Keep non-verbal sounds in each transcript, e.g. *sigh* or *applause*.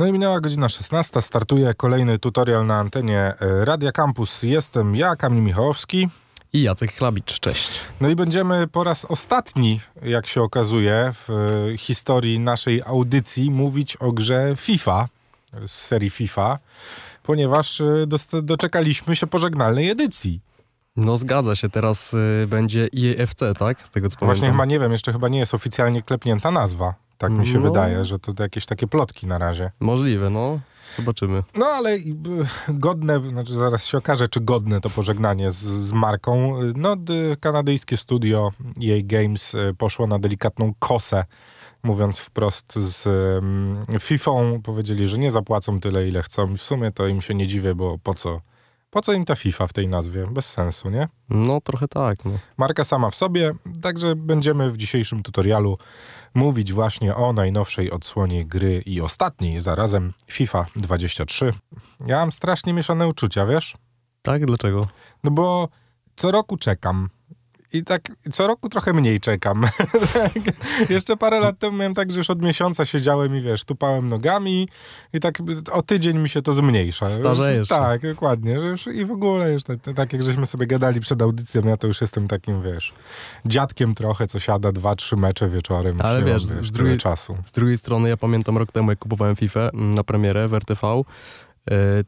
No i minęła godzina 16, startuje kolejny tutorial na antenie e, Radia Campus. Jestem ja, Kamil Michałowski. I Jacek Chlabicz, cześć. No i będziemy po raz ostatni, jak się okazuje, w e, historii naszej audycji mówić o grze FIFA, z serii FIFA, ponieważ e, doczekaliśmy się pożegnalnej edycji. No zgadza się, teraz y, będzie IEFC, tak? Z tego co Właśnie pamiętam. chyba nie wiem, jeszcze chyba nie jest oficjalnie klepnięta nazwa. Tak mi się No. wydaje, że to jakieś takie plotki na razie. Możliwe, no. Zobaczymy. No ale godne, znaczy zaraz się okaże, czy godne to pożegnanie z, z marką. No kanadyjskie studio EA Games y, poszło na delikatną kosę, mówiąc wprost z FIFA. Powiedzieli, że nie zapłacą tyle, ile chcą. W sumie to im się nie dziwię, bo po co? Po co im ta FIFA w tej nazwie? Bez sensu, nie? No trochę tak, no. Marka sama w sobie, także będziemy w dzisiejszym tutorialu mówić właśnie o najnowszej odsłonie gry i ostatniej zarazem FIFA 23. Ja mam strasznie mieszane uczucia, wiesz? Tak? Dlaczego? No bo co roku czekam. I tak co roku trochę mniej czekam. *laughs* Jeszcze parę lat temu miałem tak, że już od miesiąca siedziałem i wiesz, tupałem nogami i tak o tydzień mi się to zmniejsza. Starzejesz. Tak, dokładnie. Że już, I w ogóle już tak, tak jak żeśmy sobie gadali przed audycją, ja to już jestem takim, wiesz, dziadkiem trochę, co siada dwa, trzy mecze wieczorem. Ale wiesz, z drugiej- czasu. Z drugiej strony ja pamiętam rok temu, jak kupowałem FIFA mm, na premierę w RTV,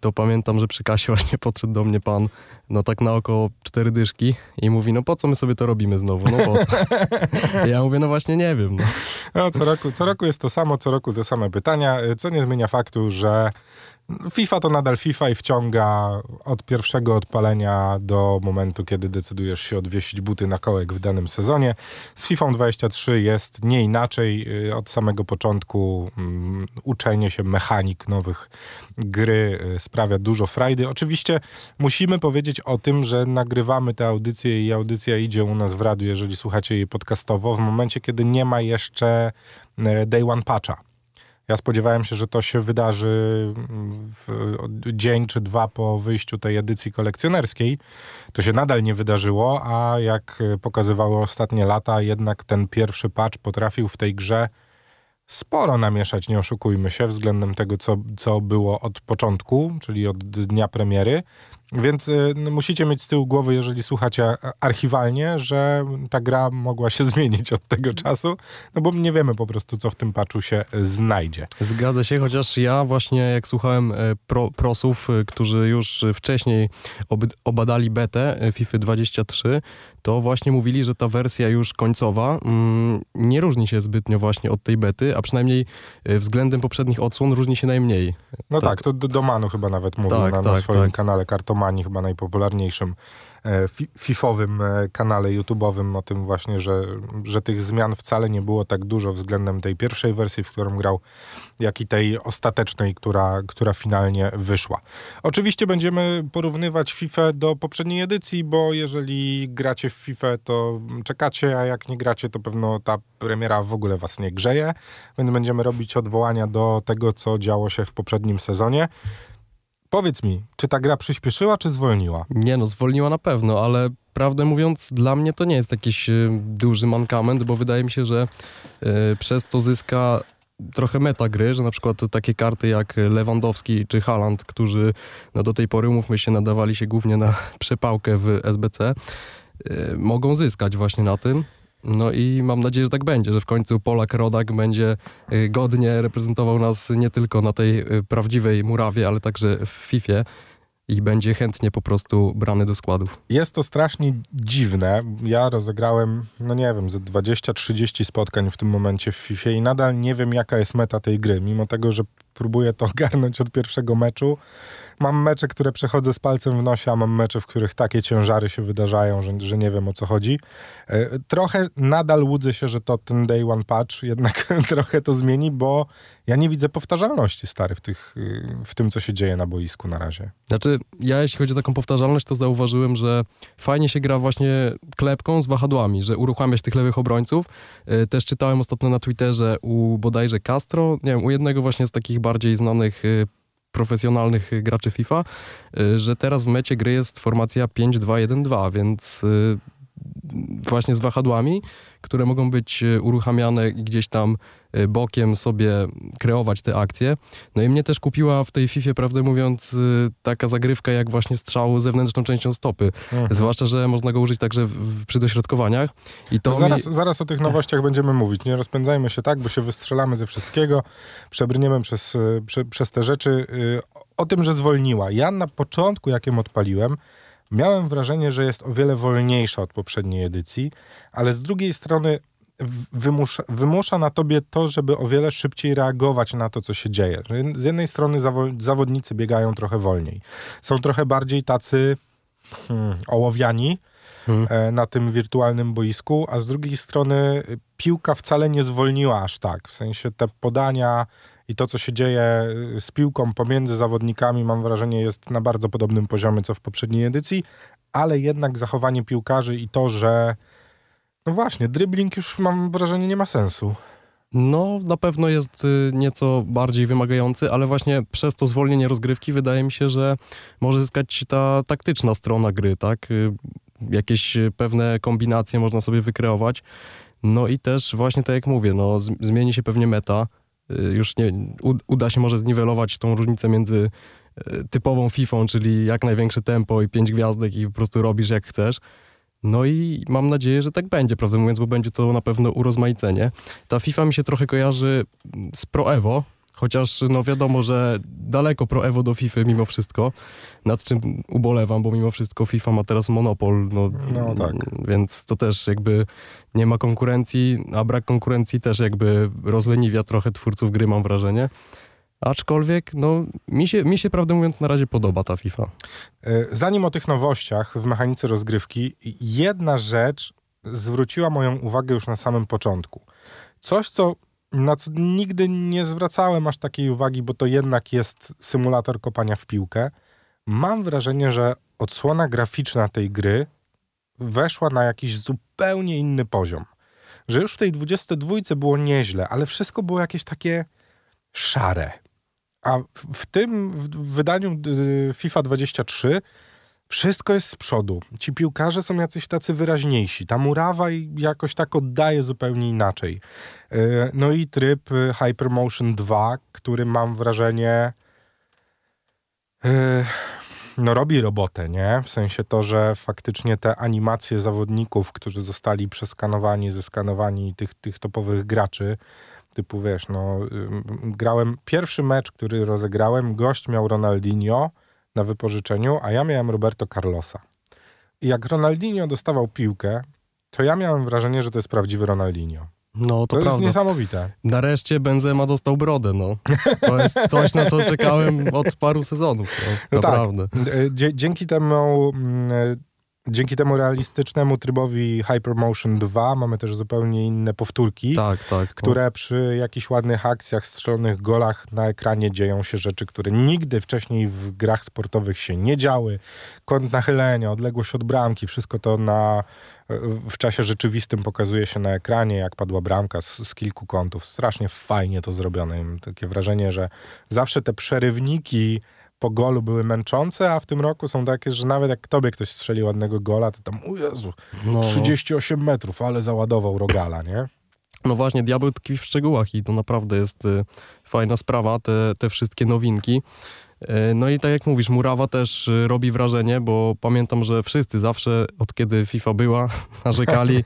to pamiętam, że przy kasie właśnie *laughs* podszedł do mnie pan, no tak na oko cztery dyszki i mówi, no po co my sobie to robimy znowu, no po co? *laughs* ja mówię, no właśnie nie wiem, no. No, co, roku, co roku jest to samo, co roku te same pytania, co nie zmienia faktu, że FIFA to nadal FIFA i wciąga od pierwszego odpalenia do momentu, kiedy decydujesz się odwiesić buty na kołek w danym sezonie. Z FIFA 23 jest nie inaczej. Y, Od samego początku mm, uczenie się mechanik nowych gry y, sprawia dużo frajdy. Oczywiście musimy powiedzieć o tym, że nagrywamy tę audycję i audycja idzie u nas w radiu, jeżeli słuchacie jej podcastowo, w momencie, kiedy nie ma jeszcze e, day one patcha. Ja spodziewałem się, że to się wydarzy mm, w dzień czy dwa po wyjściu tej edycji kolekcjonerskiej. To się nadal nie wydarzyło, a jak e, pokazywały ostatnie lata, jednak ten pierwszy patch potrafił w tej grze sporo namieszać, nie oszukujmy się, względem tego, co, co było od początku, czyli od dnia premiery. Więc y, no, musicie mieć z tyłu głowy, jeżeli słuchacie a- archiwalnie, że ta gra mogła się *laughs* zmienić od tego czasu, no bo nie wiemy po prostu, co w tym patchu się y, znajdzie. Zgadza się, chociaż ja właśnie jak słuchałem e, pro, prosów, e, którzy już e, wcześniej oby, obadali betę e, FIFA 23, to właśnie mówili, że ta wersja już końcowa mm, nie różni się zbytnio właśnie od tej bety, a przynajmniej e, względem poprzednich odsłon różni się najmniej. No tak, Tak. to Manu chyba nawet mówił Tak, na, na tak, swoim tak. kanale Kartomani, chyba najpopularniejszym e, fi, fifowym e, kanale YouTube'owym o tym właśnie, że, że tych zmian wcale nie było tak dużo względem tej pierwszej wersji, w którą grał, jak i tej ostatecznej, która, która finalnie wyszła. Oczywiście będziemy porównywać FIFA do poprzedniej edycji, bo jeżeli gracie w FIFA, to czekacie, a jak nie gracie, to pewno ta premiera w ogóle was nie grzeje, więc będziemy robić odwołania do tego, co działo się w poprzednim sezonie. Powiedz mi, czy ta gra przyspieszyła, czy zwolniła? Nie no, zwolniła na pewno, ale prawdę mówiąc, dla mnie to nie jest jakiś e, duży mankament, bo wydaje mi się, że e, przez to zyska trochę meta gry, że na przykład takie karty jak Lewandowski czy Haaland, którzy no do tej pory, umówmy się, nadawali się głównie na *laughs* przepałkę w SBC, e, mogą zyskać właśnie na tym. No i mam nadzieję, że tak będzie, że w końcu Polak Rodak będzie e, godnie reprezentował nas nie tylko na tej e, prawdziwej murawie, ale także w FIFA i będzie chętnie po prostu brany do składów. Jest to strasznie dziwne. Ja rozegrałem, no nie wiem, ze 20-30 spotkań w tym momencie w FIFA i nadal nie wiem, jaka jest meta tej gry. Mimo tego, że próbuję to *laughs* ogarnąć od pierwszego meczu. Mam mecze, które przechodzę z palcem w nosie, a mam mecze, w których takie ciężary się wydarzają, że, że nie wiem o co chodzi. E, Trochę nadal łudzę się, że to ten day one patch jednak *laughs* trochę to zmieni, bo ja nie widzę powtarzalności stary w, tych, y, w tym, co się dzieje na boisku na razie. Znaczy, ja jeśli chodzi o taką powtarzalność, to zauważyłem, że fajnie się gra właśnie klepką z wahadłami, że uruchamiać tych lewych obrońców. E, Też czytałem ostatnio na Twitterze u bodajże Castro, nie wiem, u jednego właśnie z takich bardziej znanych e, profesjonalnych graczy FIFA, e, że teraz w mecie gry jest formacja 5-2-1-2, więc e, właśnie z wahadłami, które mogą być e, uruchamiane i gdzieś tam e, bokiem sobie kreować te akcje. No i mnie też kupiła w tej FIFA, prawdę mówiąc, e, taka zagrywka jak właśnie strzał zewnętrzną częścią stopy. Mhm. Zwłaszcza, że można go użyć także w, przy dośrodkowaniach. I to No zaraz, mi... zaraz o tych nowościach będziemy mówić. Nie rozpędzajmy się tak, bo się wystrzelamy ze wszystkiego, przebrniemy przez, prze, przez te rzeczy. O tym, że zwolniła. Ja na początku, jak ją odpaliłem, miałem wrażenie, że jest o wiele wolniejsza od poprzedniej edycji, ale z drugiej strony wymusza, wymusza na tobie to, żeby o wiele szybciej reagować na to, co się dzieje. Z jednej strony zawo- zawodnicy biegają trochę wolniej. Są trochę bardziej tacy hmm, ołowiani, Hmm. e, na tym wirtualnym boisku, a z drugiej strony piłka wcale nie zwolniła aż tak. W sensie te podania i to, co się dzieje y, z piłką pomiędzy zawodnikami, mam wrażenie, jest na bardzo podobnym poziomie, co w poprzedniej edycji, ale jednak zachowanie piłkarzy i to, że no właśnie, dribbling już mam wrażenie nie ma sensu. No, na pewno jest y, nieco bardziej wymagający, ale właśnie przez to zwolnienie rozgrywki wydaje mi się, że może zyskać ta taktyczna strona gry, tak? Y, Jakieś pewne kombinacje można sobie wykreować. No i też właśnie tak jak mówię, no zmieni się pewnie meta. Y, Już nie, uda się może zniwelować tą różnicę między y, typową FIFA, czyli jak największe tempo i pięć gwiazdek i po prostu robisz jak chcesz. No i mam nadzieję, że tak będzie, prawdę mówiąc, bo będzie to na pewno urozmaicenie. Ta FIFA mi się trochę kojarzy z Pro Evo, chociaż no wiadomo, że daleko Pro Evo do FIFA mimo wszystko, nad czym ubolewam, bo mimo wszystko FIFA ma teraz monopol, no, No tak. więc to też jakby nie ma konkurencji, a brak konkurencji też jakby rozleniwia trochę twórców gry, mam wrażenie. Aczkolwiek, no, mi się, mi się prawdę mówiąc na razie podoba ta FIFA. E, Zanim o tych nowościach w mechanice rozgrywki, jedna rzecz zwróciła moją uwagę już na samym początku. Coś, co na co nigdy nie zwracałem aż takiej uwagi, bo to jednak jest symulator kopania w piłkę. Mam wrażenie, że odsłona graficzna tej gry weszła na jakiś zupełnie inny poziom. Że już w tej 22 było nieźle, ale wszystko było jakieś takie szare. A w, tym w wydaniu y, FIFA 23 wszystko jest z przodu. Ci piłkarze są jacyś tacy wyraźniejsi. Ta murawa jakoś tak oddaje zupełnie inaczej. Y, No i tryb y, Hypermotion 2, który mam wrażenie y, no robi robotę, nie? W sensie to, że faktycznie te animacje zawodników, którzy zostali przeskanowani, zeskanowani tych, tych topowych graczy, typu wiesz, no grałem, pierwszy mecz, który rozegrałem, gość miał Ronaldinho na wypożyczeniu, a ja miałem Roberto Carlosa. I jak Ronaldinho dostawał piłkę, to ja miałem wrażenie, że to jest prawdziwy Ronaldinho. No, to, To, jest prawda. niesamowite. Nareszcie Benzema dostał brodę, no. To jest coś, na co czekałem od paru sezonów, no, No tak. naprawdę. E, Dzięki temu, mm, e, dzięki temu realistycznemu trybowi Hypermotion 2 mamy też zupełnie inne powtórki, Tak, tak. no. które przy jakichś ładnych akcjach, strzelonych golach na ekranie dzieją się rzeczy, które nigdy wcześniej w grach sportowych się nie działy. Kąt nachylenia, odległość od bramki, wszystko to na, w czasie rzeczywistym pokazuje się na ekranie, jak padła bramka z, z kilku kątów. Strasznie fajnie to zrobione. Mam takie wrażenie, że zawsze te przerywniki po golu były męczące, a w tym roku są takie, że nawet jak tobie ktoś strzeli ładnego gola, to tam, o Jezu, No, 38 metrów, ale załadował rogala, nie? no właśnie, diabeł tkwi w szczegółach i to naprawdę jest y, fajna sprawa, te, te wszystkie nowinki. Y, No i tak jak mówisz, murawa też y, robi wrażenie, bo pamiętam, że wszyscy zawsze, od kiedy FIFA była, *laughs* narzekali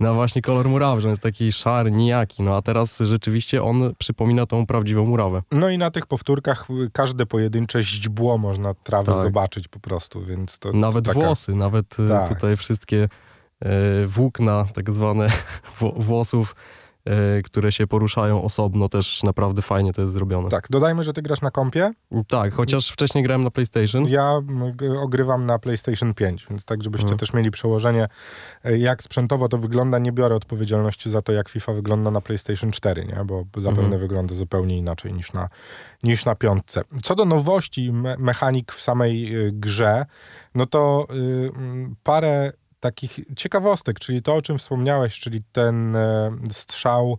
na właśnie kolor murawy, że on jest taki szary, nijaki. No a teraz rzeczywiście on przypomina tą prawdziwą murawę. No i na tych powtórkach y, każde pojedyncze źdźbło można trawę Tak. zobaczyć po prostu, więc to Nawet to taka... włosy, nawet y, Tak. tutaj wszystkie e, włókna, tak zwane *laughs* wło- włosów, e, które się poruszają osobno, też naprawdę fajnie to jest zrobione. Tak, dodajmy, że ty grasz na kompie. Tak, chociaż wcześniej grałem na PlayStation. Ja ogrywam na PlayStation 5, więc tak, żebyście Mhm. też mieli przełożenie, e, jak sprzętowo to wygląda. Nie biorę odpowiedzialności za to, jak FIFA wygląda na PlayStation 4, nie? bo zapewne Mhm. wygląda zupełnie inaczej niż na, niż na piątce. Co do nowości me mechanik w samej y, grze, no to y, parę takich ciekawostek, czyli to, o czym wspomniałeś, czyli ten e, strzał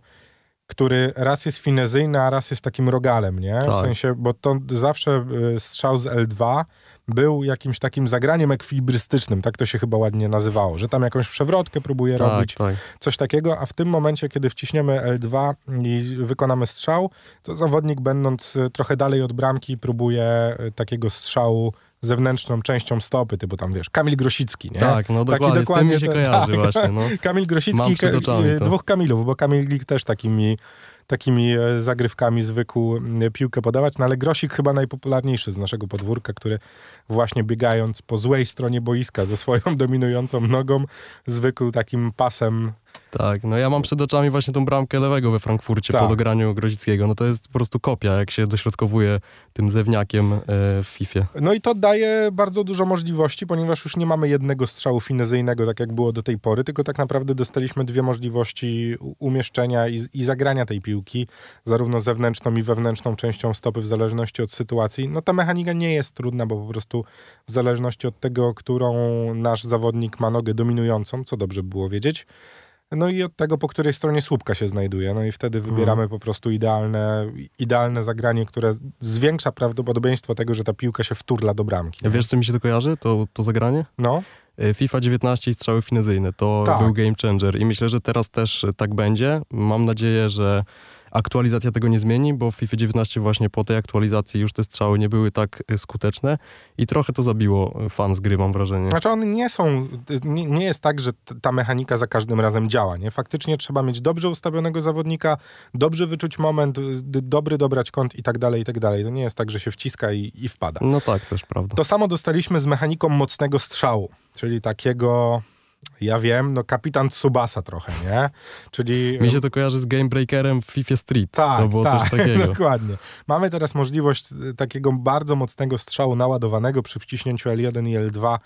który raz jest finezyjny, a raz jest takim rogalem, nie? W Tak. sensie, bo to zawsze y, strzał z L2 był jakimś takim zagraniem ekwilibrystycznym, tak to się chyba ładnie nazywało, że tam jakąś przewrotkę próbuje Tak, robić, tak. coś takiego, a w tym momencie, kiedy wciśniemy L2 i wykonamy strzał, to zawodnik będąc e, trochę dalej od bramki próbuje e, takiego strzału zewnętrzną częścią stopy, typu tam wiesz, Kamil Grosicki, nie? Tak, no Taki dokładnie, z tym mi się ten- kojarzy tak. właśnie, no. *laughs* Kamil Grosicki Ka- oczami dwóch Kamilów, bo Kamil też takimi, takimi e, zagrywkami zwykł piłkę podawać, no ale Grosik chyba najpopularniejszy z naszego podwórka, który właśnie biegając po złej stronie boiska ze swoją *laughs* dominującą nogą, zwykł takim pasem Tak, no ja mam przed oczami właśnie tą bramkę lewego we Frankfurcie Tak. po dograniu Grozickiego. No to jest po prostu kopia, jak się dośrodkowuje tym zewniakiem e, w FIFA. No i to daje bardzo dużo możliwości, ponieważ już nie mamy jednego strzału finezyjnego, tak jak było do tej pory, tylko tak naprawdę dostaliśmy dwie możliwości umieszczenia i, i zagrania tej piłki, zarówno zewnętrzną i wewnętrzną częścią stopy, w zależności od sytuacji. No ta mechanika nie jest trudna, bo po prostu w zależności od tego, którą nasz zawodnik ma nogę dominującą, co dobrze było wiedzieć, no i od tego, po której stronie słupka się znajduje. No i wtedy wybieramy po prostu idealne, idealne zagranie, które zwiększa prawdopodobieństwo tego, że ta piłka się wturla do bramki. nie? Wiesz, co mi się to kojarzy, to, to zagranie? No, E, FIFA 19 i strzały finezyjne. To Tak. był game changer i myślę, że teraz też tak będzie. Mam nadzieję, że aktualizacja tego nie zmieni, bo w FIFA 19 właśnie po tej aktualizacji już te strzały nie były tak e, skuteczne i trochę to zabiło e, fan z gry, mam wrażenie. Znaczy one nie są, nie, nie jest tak, że ta mechanika za każdym razem działa, nie? Faktycznie trzeba mieć dobrze ustawionego zawodnika, dobrze wyczuć moment, dobry dobrać kąt i tak dalej, i tak dalej. To nie jest tak, że się wciska i, i wpada. No tak, też prawda. To samo dostaliśmy z mechaniką mocnego strzału, czyli takiego, ja wiem, no kapitan Tsubasa trochę, nie? Czyli... Mi się to kojarzy z Game Breakerem w FIFA Street. Tak, to było tak, coś *laughs* takiego. dokładnie. Mamy teraz możliwość y, takiego bardzo mocnego strzału naładowanego przy wciśnięciu L1 i L2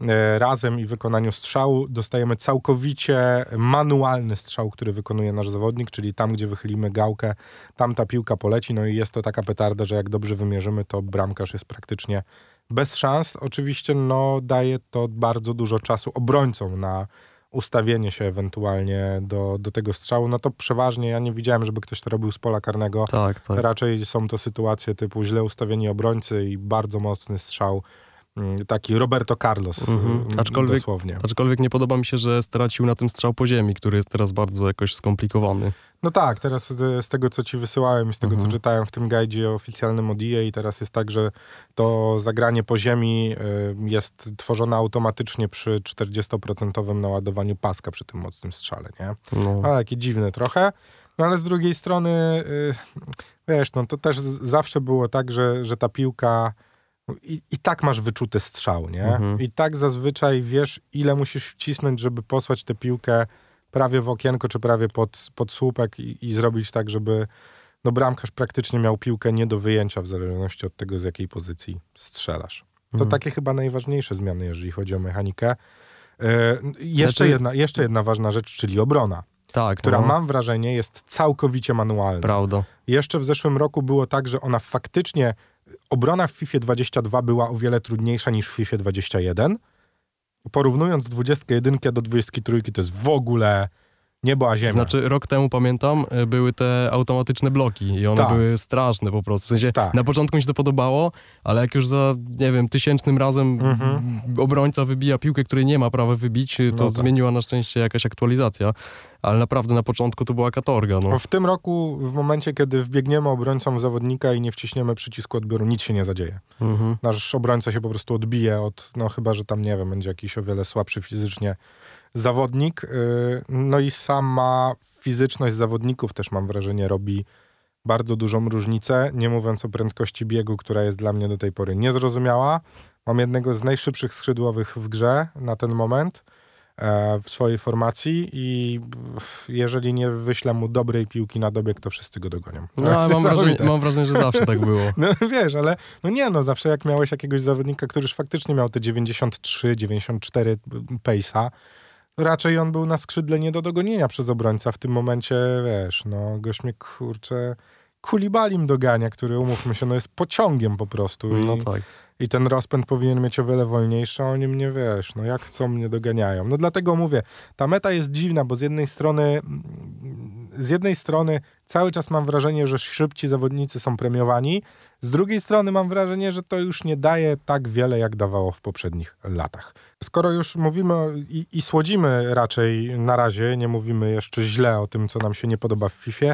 e, razem i wykonaniu strzału. Dostajemy całkowicie manualny strzał, który wykonuje nasz zawodnik, czyli tam, gdzie wychylimy gałkę, tam ta piłka poleci, no i jest to taka petarda, że jak dobrze wymierzymy, to bramkarz jest praktycznie bez szans. Oczywiście no, daje to bardzo dużo czasu obrońcom na ustawienie się ewentualnie do, do tego strzału, no to przeważnie ja nie widziałem, żeby ktoś to robił z pola karnego. Tak, tak. Raczej są to sytuacje typu źle ustawieni obrońcy i bardzo mocny strzał, taki Roberto Carlos Mhm. mm, Aczkolwiek- dosłownie. Aczkolwiek nie podoba mi się, że stracił na tym strzał po ziemi, który jest teraz bardzo jakoś skomplikowany. No tak, teraz z, tego, co ci wysyłałem i z tego, Mhm. co czytałem w tym guidzie oficjalnym od EA, teraz jest tak, że to zagranie po ziemi y, jest tworzone automatycznie przy 40% naładowaniu paska przy tym mocnym strzale, nie? No. A, takie dziwne trochę. No ale z drugiej strony, y, wiesz, no to też zawsze było tak, że, że ta piłka i, i tak masz wyczuty strzał, nie? Mhm. I tak zazwyczaj wiesz, ile musisz wcisnąć, żeby posłać tę piłkę prawie w okienko, czy prawie pod, pod słupek i, i zrobić tak, żeby no bramkarz praktycznie miał piłkę nie do wyjęcia w zależności od tego, z jakiej pozycji strzelasz. To Mhm. takie chyba najważniejsze zmiany, jeżeli chodzi o mechanikę. E, jeszcze, Znaczy- jedna, jeszcze jedna ważna rzecz, czyli obrona Tak, która no. mam wrażenie jest całkowicie manualna. Prawda. Jeszcze w zeszłym roku było tak, że ona faktycznie, obrona w FIFA 22 była o wiele trudniejsza niż w FIFA 21. Porównując 21 do 23 to jest w ogóle niebo a ziemia. Znaczy, rok temu pamiętam, y, były te automatyczne bloki i one Tak. były straszne po prostu. W sensie, Tak. na początku mi się to podobało, ale jak już za, nie wiem, tysięcznym razem Mhm. obrońca wybija piłkę, której nie ma prawa wybić, y, to No tak. zmieniła na szczęście jakaś aktualizacja. Ale naprawdę na początku to była katorga, no. W tym roku, w momencie, kiedy wbiegniemy obrońcą w zawodnika i nie wciśniemy przycisku odbioru, nic się nie zadzieje. Mhm. Nasz obrońca się po prostu odbije od, no chyba, że tam, nie wiem, będzie jakiś o wiele słabszy fizycznie zawodnik. Yy, No i sama fizyczność zawodników też mam wrażenie robi bardzo dużą różnicę, nie mówiąc o prędkości biegu, która jest dla mnie do tej pory niezrozumiała. Mam jednego z najszybszych skrzydłowych w grze na ten moment w swojej formacji i jeżeli nie wyślę mu dobrej piłki na dobieg, to wszyscy go dogonią. No, jest ale mam wrażenie, mam wrażenie, że zawsze tak było. *laughs* No wiesz, ale no nie no, zawsze jak miałeś jakiegoś zawodnika, który już faktycznie miał te 93, 94 pace'a, raczej on był na skrzydle nie do dogonienia przez obrońca. W tym momencie, wiesz, no gość mnie kurczę kulibalim dogania, który umówmy się, no jest pociągiem po prostu. I, No tak. I ten rozpęd powinien mieć o wiele wolniejszy, a oni mnie, wiesz, no jak chcą, mnie doganiają. No dlatego mówię, ta meta jest dziwna, bo z jednej strony z jednej strony cały czas mam wrażenie, że szybci zawodnicy są premiowani, z drugiej strony mam wrażenie, że to już nie daje tak wiele, jak dawało w poprzednich latach. Skoro już mówimy i, i słodzimy raczej na razie, nie mówimy jeszcze źle o tym, co nam się nie podoba w FIFA,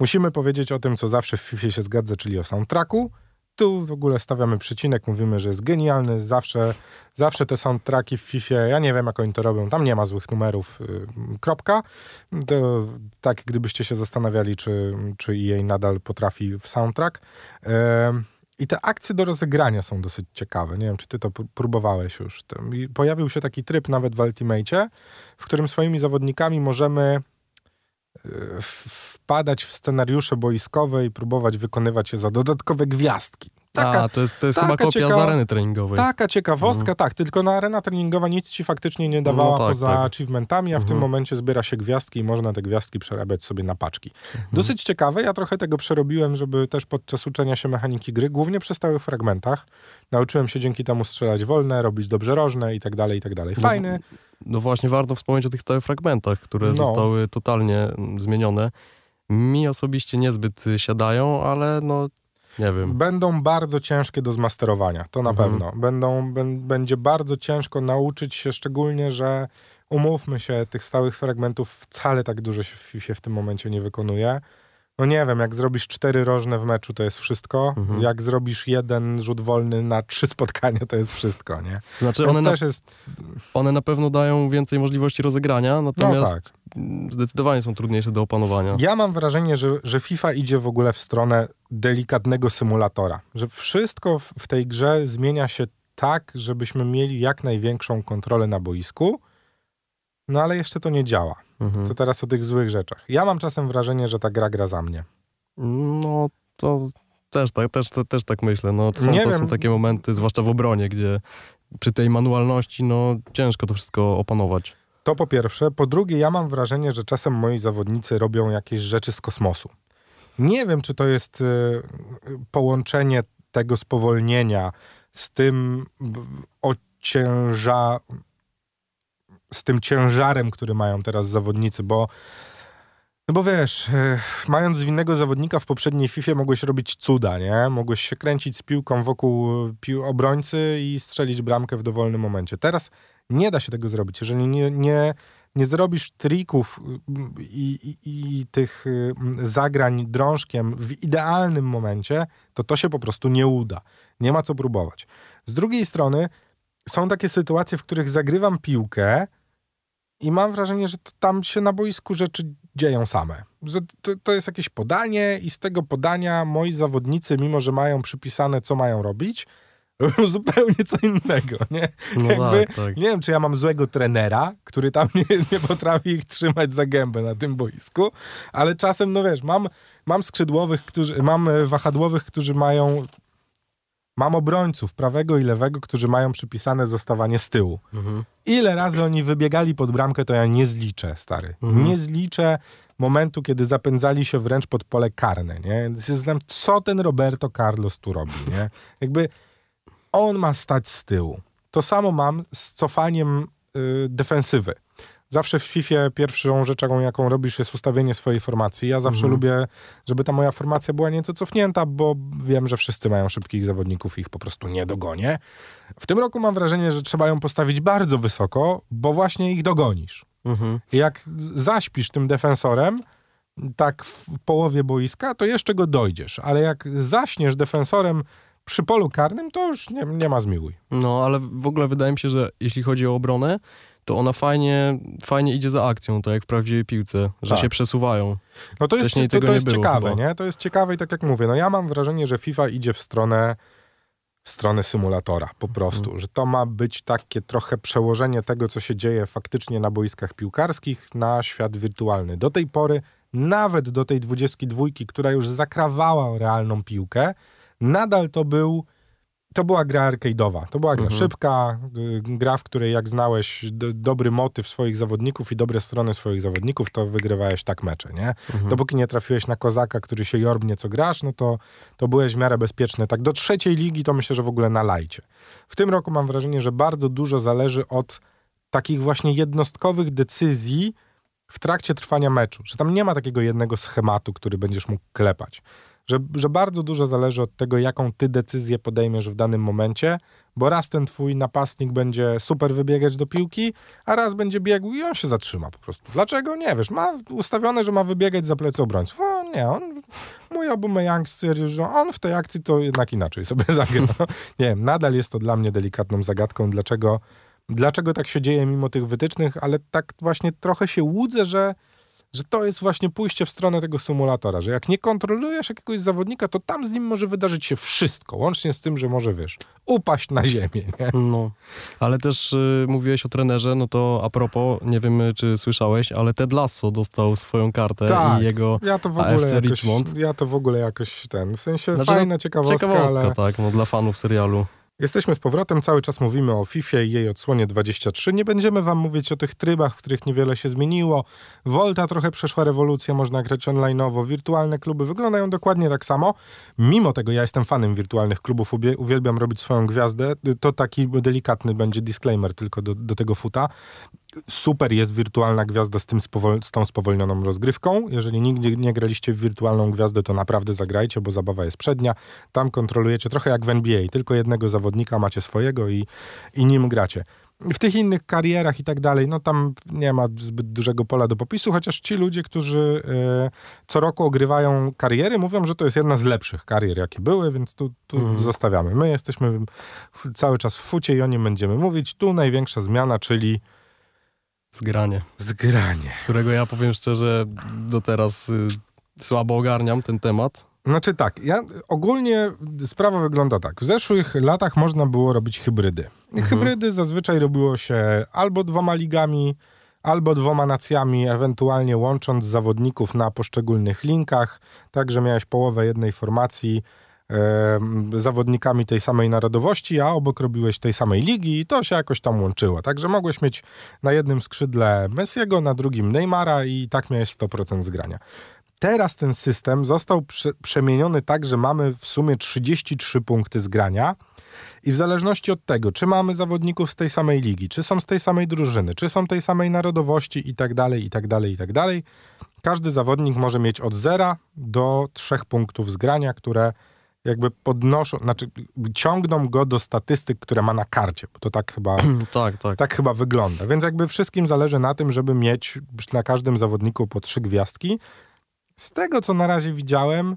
musimy powiedzieć o tym, co zawsze w FIFA się zgadza, czyli o soundtracku. Tu w ogóle stawiamy przycinek, mówimy, że jest genialny, zawsze, zawsze te soundtracki w FIFA, ja nie wiem jak oni to robią, tam nie ma złych numerów, yy, kropka. To, tak gdybyście się zastanawiali, czy, czy EA nadal potrafi w soundtrack. I te akcje do rozegrania są dosyć ciekawe. Nie wiem, czy ty to próbowałeś już. Pojawił się taki tryb nawet w Ultimate, w którym swoimi zawodnikami możemy wpadać w scenariusze boiskowe i próbować wykonywać je za dodatkowe gwiazdki. Taka, A, to jest, to jest chyba kopia cieka... z areny treningowej. Taka ciekawostka, mhm. tak, tylko na arena treningowa nic ci faktycznie nie dawała no tak, poza tak. achievementami, a w mhm. tym momencie zbiera się gwiazdki i można te gwiazdki przerabiać sobie na paczki. Mhm. Dosyć ciekawe, ja trochę tego przerobiłem, żeby też podczas uczenia się mechaniki gry, głównie przy stałych fragmentach, nauczyłem się dzięki temu strzelać wolne, robić dobrze rożne i tak dalej, i tak dalej. No Fajny. No, no właśnie, warto wspomnieć o tych stałych fragmentach, które no. zostały totalnie mm, zmienione. Mi osobiście niezbyt siadają, ale no nie wiem. Będą bardzo ciężkie do zmasterowania, to na mhm. pewno. Będą, będzie bardzo ciężko nauczyć się, szczególnie, że umówmy się, tych stałych fragmentów wcale tak dużo się w FIFA w tym momencie nie wykonuje. No nie wiem, jak zrobisz cztery rożne w meczu, to jest wszystko. Mhm. Jak zrobisz jeden rzut wolny na trzy spotkania, to jest wszystko, nie? Znaczy one na, jest... one na pewno dają więcej możliwości rozegrania, natomiast no tak. Zdecydowanie są trudniejsze do opanowania. Ja mam wrażenie, że, że FIFA idzie w ogóle w stronę delikatnego symulatora. Że wszystko w, w tej grze zmienia się tak, żebyśmy mieli jak największą kontrolę na boisku, no ale jeszcze to nie działa. Mhm. To teraz o tych złych rzeczach. Ja mam czasem wrażenie, że ta gra gra za mnie. No, to też tak, też, też tak myślę. No, są, to są takie momenty, zwłaszcza w obronie, gdzie przy tej manualności, no, ciężko to wszystko opanować. To po pierwsze. Po drugie, ja mam wrażenie, że czasem moi zawodnicy robią jakieś rzeczy z kosmosu. Nie wiem, czy to jest y, połączenie tego spowolnienia z tym ocięża, z tym ciężarem, który mają teraz zawodnicy, bo no bo wiesz, e, mając zwinnego zawodnika w poprzedniej FIFA mogłeś robić cuda, nie? Mogłeś się kręcić z piłką wokół pił obrońcy i strzelić bramkę w dowolnym momencie. Teraz nie da się tego zrobić. Jeżeli nie, nie, nie zrobisz trików i, i, i tych zagrań drążkiem w idealnym momencie, to to się po prostu nie uda. Nie ma co próbować. Z drugiej strony są takie sytuacje, w których zagrywam piłkę, i mam wrażenie, że tam się na boisku rzeczy dzieją same. Że to, to, jest jakieś podanie i z tego podania moi zawodnicy, mimo że mają przypisane, co mają robić, *laughs* zupełnie co innego, nie? No Jakby, tak, tak. Nie wiem, czy ja mam złego trenera, który tam *laughs* nie, nie potrafi ich trzymać za gębę na tym boisku, ale czasem, no wiesz, mam, mam skrzydłowych, którzy, mam wahadłowych, którzy mają Mam obrońców prawego i lewego, którzy mają przypisane zostawanie z tyłu. Mhm. Ile razy oni wybiegali pod bramkę, to ja nie zliczę, stary. Mhm. Nie zliczę momentu, kiedy zapędzali się wręcz pod pole karne, nie? Znam, co ten Roberto Carlos tu robi, nie? Jakby on ma stać z tyłu. To samo mam z cofaniem y, defensywy. Zawsze w FIFA pierwszą rzeczą, jaką robisz, jest ustawienie swojej formacji. Ja zawsze mhm. lubię, żeby ta moja formacja była nieco cofnięta, bo wiem, że wszyscy mają szybkich zawodników i ich po prostu nie dogonię. W tym roku mam wrażenie, że trzeba ją postawić bardzo wysoko, bo właśnie ich dogonisz. Mhm. Jak zaśpisz tym defensorem, tak w połowie boiska, to jeszcze go dojdziesz, ale jak zaśniesz defensorem przy polu karnym, to już nie, nie ma zmiłuj. No, ale w ogóle wydaje mi się, że jeśli chodzi o obronę, to ona fajnie, fajnie idzie za akcją, tak jak w prawdziwej piłce, że tak. się przesuwają. No to jest, to, to jest nie ciekawe, chyba. nie? To jest ciekawe i tak jak mówię, no ja mam wrażenie, że FIFA idzie w stronę w stronę symulatora, po prostu. Mhm. Że to ma być takie trochę przełożenie tego, co się dzieje faktycznie na boiskach piłkarskich na świat wirtualny. Do tej pory, nawet do tej 22, która już zakrawała realną piłkę, nadal to był to była gra arcade'owa. To była gra mhm. szybka, y, gra, w której jak znałeś dobry motyw swoich zawodników i dobre strony swoich zawodników, to wygrywałeś tak mecze, nie? Mhm. Dopóki nie trafiłeś na kozaka, który się jorbnie co grasz, no to, to byłeś w miarę bezpieczny. Tak do trzeciej ligi to myślę, że w ogóle na lajcie. W tym roku mam wrażenie, że bardzo dużo zależy od takich właśnie jednostkowych decyzji, w trakcie trwania meczu, że tam nie ma takiego jednego schematu, który będziesz mógł klepać. Że, że bardzo dużo zależy od tego, jaką ty decyzję podejmiesz w danym momencie, bo raz ten twój napastnik będzie super wybiegać do piłki, a raz będzie biegł i on się zatrzyma po prostu. Dlaczego? Nie wiesz, ma ustawione, że ma wybiegać za plecy obrońców. O nie, on, mój Aubameyang stwierdził, że on w tej akcji to jednak inaczej sobie *laughs* zagra. nie wiem, nadal jest to dla mnie delikatną zagadką, dlaczego, dlaczego tak się dzieje mimo tych wytycznych, ale tak właśnie trochę się łudzę, że że to jest właśnie pójście w stronę tego symulatora, że jak nie kontrolujesz jakiegoś zawodnika, to tam z nim może wydarzyć się wszystko, łącznie z tym, że może, wiesz, upaść na ziemię, nie? No, ale też y, mówiłeś o trenerze, no to a propos, nie wiem y, czy słyszałeś, ale Ted Lasso dostał swoją kartę Tak, i jego ja to w ogóle AFC jakoś, Richmond. ja to w ogóle jakoś ten, w sensie Znaczy, fajna ciekawostka, ciekawostka, ale tak, no dla fanów serialu. Jesteśmy z powrotem, cały czas mówimy o FIFA i jej odsłonie 23. Nie będziemy wam mówić o tych trybach, w których niewiele się zmieniło. Volta trochę przeszła rewolucję, można grać online'owo, wirtualne kluby wyglądają dokładnie tak samo. Mimo tego ja jestem fanem wirtualnych klubów, uwielbiam robić swoją gwiazdę. To taki delikatny będzie disclaimer tylko do, do tego futa. Super jest wirtualna gwiazda z, tym spowol- z tą spowolnioną rozgrywką. Jeżeli nigdy nie graliście w wirtualną gwiazdę, to naprawdę zagrajcie, bo zabawa jest przednia. Tam kontrolujecie trochę jak w NBA, tylko jednego zawodnika macie swojego i, i nim gracie. W tych innych karierach i tak dalej, no tam nie ma zbyt dużego pola do popisu, chociaż ci ludzie, którzy e, co roku ogrywają kariery, mówią, że to jest jedna z lepszych karier, jakie były, więc tu, tu Mhm. zostawiamy. My jesteśmy cały czas w fucie i o nim będziemy mówić. Tu największa zmiana, czyli Zgranie, zgranie. którego ja powiem szczerze, do teraz y, słabo ogarniam ten temat. Znaczy tak, ja ogólnie sprawa wygląda tak. W zeszłych latach można było robić hybrydy. Mhm. Hybrydy zazwyczaj robiło się albo dwoma ligami, albo dwoma nacjami, ewentualnie łącząc zawodników na poszczególnych linkach, tak że miałeś połowę jednej formacji zawodnikami tej samej narodowości, a obok robiłeś tej samej ligi i to się jakoś tam łączyło. Także mogłeś mieć na jednym skrzydle Messiego, na drugim Neymara i tak miałeś 100% zgrania. Teraz ten system został prze, przemieniony tak, że mamy w sumie 33 punkty zgrania i w zależności od tego, czy mamy zawodników z tej samej ligi, czy są z tej samej drużyny, czy są tej samej narodowości i tak dalej, i tak dalej, i tak dalej, każdy zawodnik może mieć od 0 do 3 punktów zgrania, które jakby podnoszą, znaczy ciągną go do statystyk, które ma na karcie, bo to tak chyba *clears throat* tak, tak. tak chyba wygląda. Więc jakby wszystkim zależy na tym, żeby mieć na każdym zawodniku po trzy gwiazdki. Z tego, co na razie widziałem,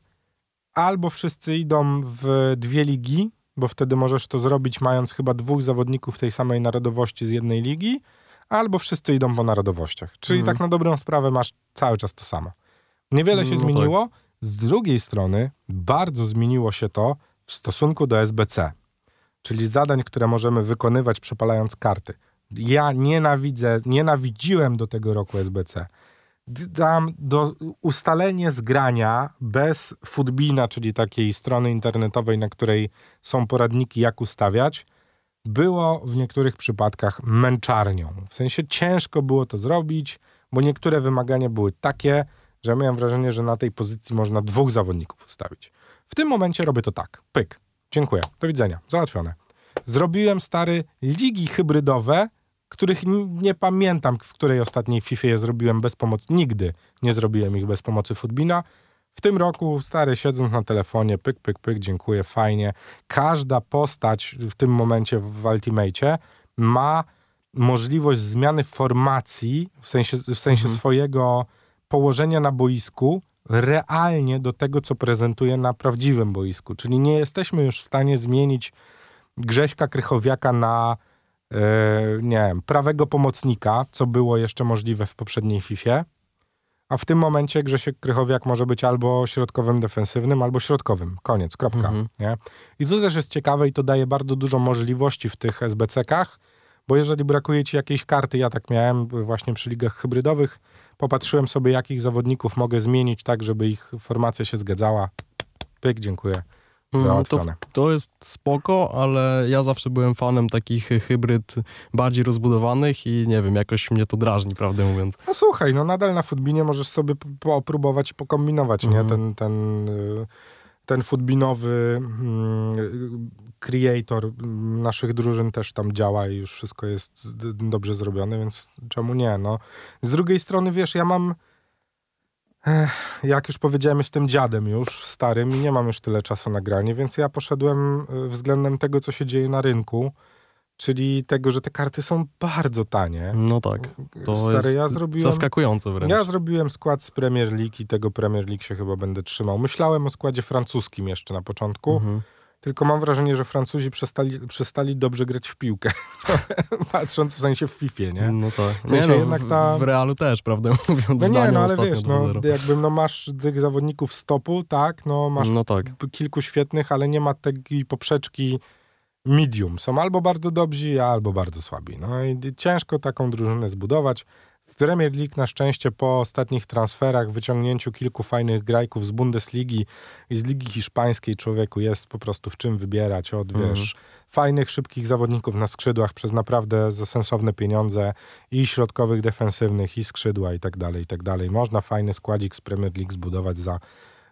albo wszyscy idą w dwie ligi, bo wtedy możesz to zrobić mając chyba dwóch zawodników tej samej narodowości z jednej ligi, albo wszyscy idą po narodowościach. Czyli Mhm. tak na dobrą sprawę masz cały czas to samo. Niewiele się No tak. Z drugiej strony bardzo zmieniło się to w stosunku do SBC, czyli zadań, które możemy wykonywać przepalając karty. Ja nienawidzę, nienawidziłem do tego roku SBC. Tam do ustalenie zgrania bez Foodbina, czyli takiej strony internetowej, na której są poradniki, jak ustawiać, było w niektórych przypadkach męczarnią. W sensie ciężko było to zrobić, bo niektóre wymagania były takie, że ja miałem wrażenie, że na tej pozycji można dwóch zawodników ustawić. W tym momencie robię to tak. Pyk. Dziękuję. Do widzenia. Załatwione. Zrobiłem stary ligi hybrydowe, których nie pamiętam, w której ostatniej FIFA je zrobiłem bez pomocy. Nigdy nie zrobiłem ich bez pomocy Footbina. W tym roku, stary, siedząc na telefonie, pyk, pyk, pyk, dziękuję, fajnie. Każda postać w tym momencie w Ultimate ma możliwość zmiany formacji, w sensie, w sensie Mhm. swojego położenia na boisku, realnie do tego, co prezentuje na prawdziwym boisku. Czyli nie jesteśmy już w stanie zmienić Grześka Krychowiaka na e, nie wiem, prawego pomocnika, co było jeszcze możliwe w poprzedniej FIFA. A w tym momencie Grzesiek Krychowiak może być albo środkowym defensywnym, albo środkowym. Koniec, kropka. Mhm. Nie? I to też jest ciekawe i to daje bardzo dużo możliwości w tych SBC-kach, bo jeżeli brakuje ci jakiejś karty, ja tak miałem właśnie przy ligach hybrydowych, popatrzyłem sobie, jakich zawodników mogę zmienić tak, żeby ich formacja się zgadzała. Pyk, dziękuję. Mm, To, Załatwione. to jest spoko, ale ja zawsze byłem fanem takich hybryd bardziej rozbudowanych i nie wiem, jakoś mnie to drażni, prawdę mówiąc. No słuchaj, no nadal na Footbinie możesz sobie popróbować, pokombinować, Mhm. nie? Ten, ten, y, ten footbinowy mm, creator naszych drużyn też tam działa i już wszystko jest dobrze zrobione, więc czemu nie, no. Z drugiej strony, wiesz, ja mam Ech, jak już powiedziałem, jestem dziadem już, starym i nie mam już tyle czasu na granie, więc ja poszedłem y, względem tego, co się dzieje na rynku, czyli tego, że te karty są bardzo tanie. No tak. To Stary, jest ja zrobiłem... zaskakujące wręcz. Ja zrobiłem skład z Premier League i tego Premier League się chyba będę trzymał. Myślałem o składzie francuskim jeszcze na początku, Mhm. tylko mam wrażenie, że Francuzi przestali, przestali dobrze grać w piłkę. *laughs* Patrząc w sensie w FIFA, nie? No tak. W sensie Nie no, jednak ta- w Realu też, prawdę *laughs* mówiąc, No nie, no ale wiesz, no 2-0. jakby no masz tych zawodników stopu, tak, no masz No tak. kilku świetnych, ale nie ma tej poprzeczki medium. Są albo bardzo dobrzy, albo bardzo słabi. No i ciężko taką drużynę zbudować. W Premier League na szczęście po ostatnich transferach, wyciągnięciu kilku fajnych grajków z Bundesligi i z Ligi Hiszpańskiej człowieku jest po prostu w czym wybierać od, Mhm. wiesz, fajnych, szybkich zawodników na skrzydłach przez naprawdę za sensowne pieniądze i środkowych, defensywnych, i skrzydła i tak dalej, i tak dalej. Można fajny składzik z Premier League zbudować za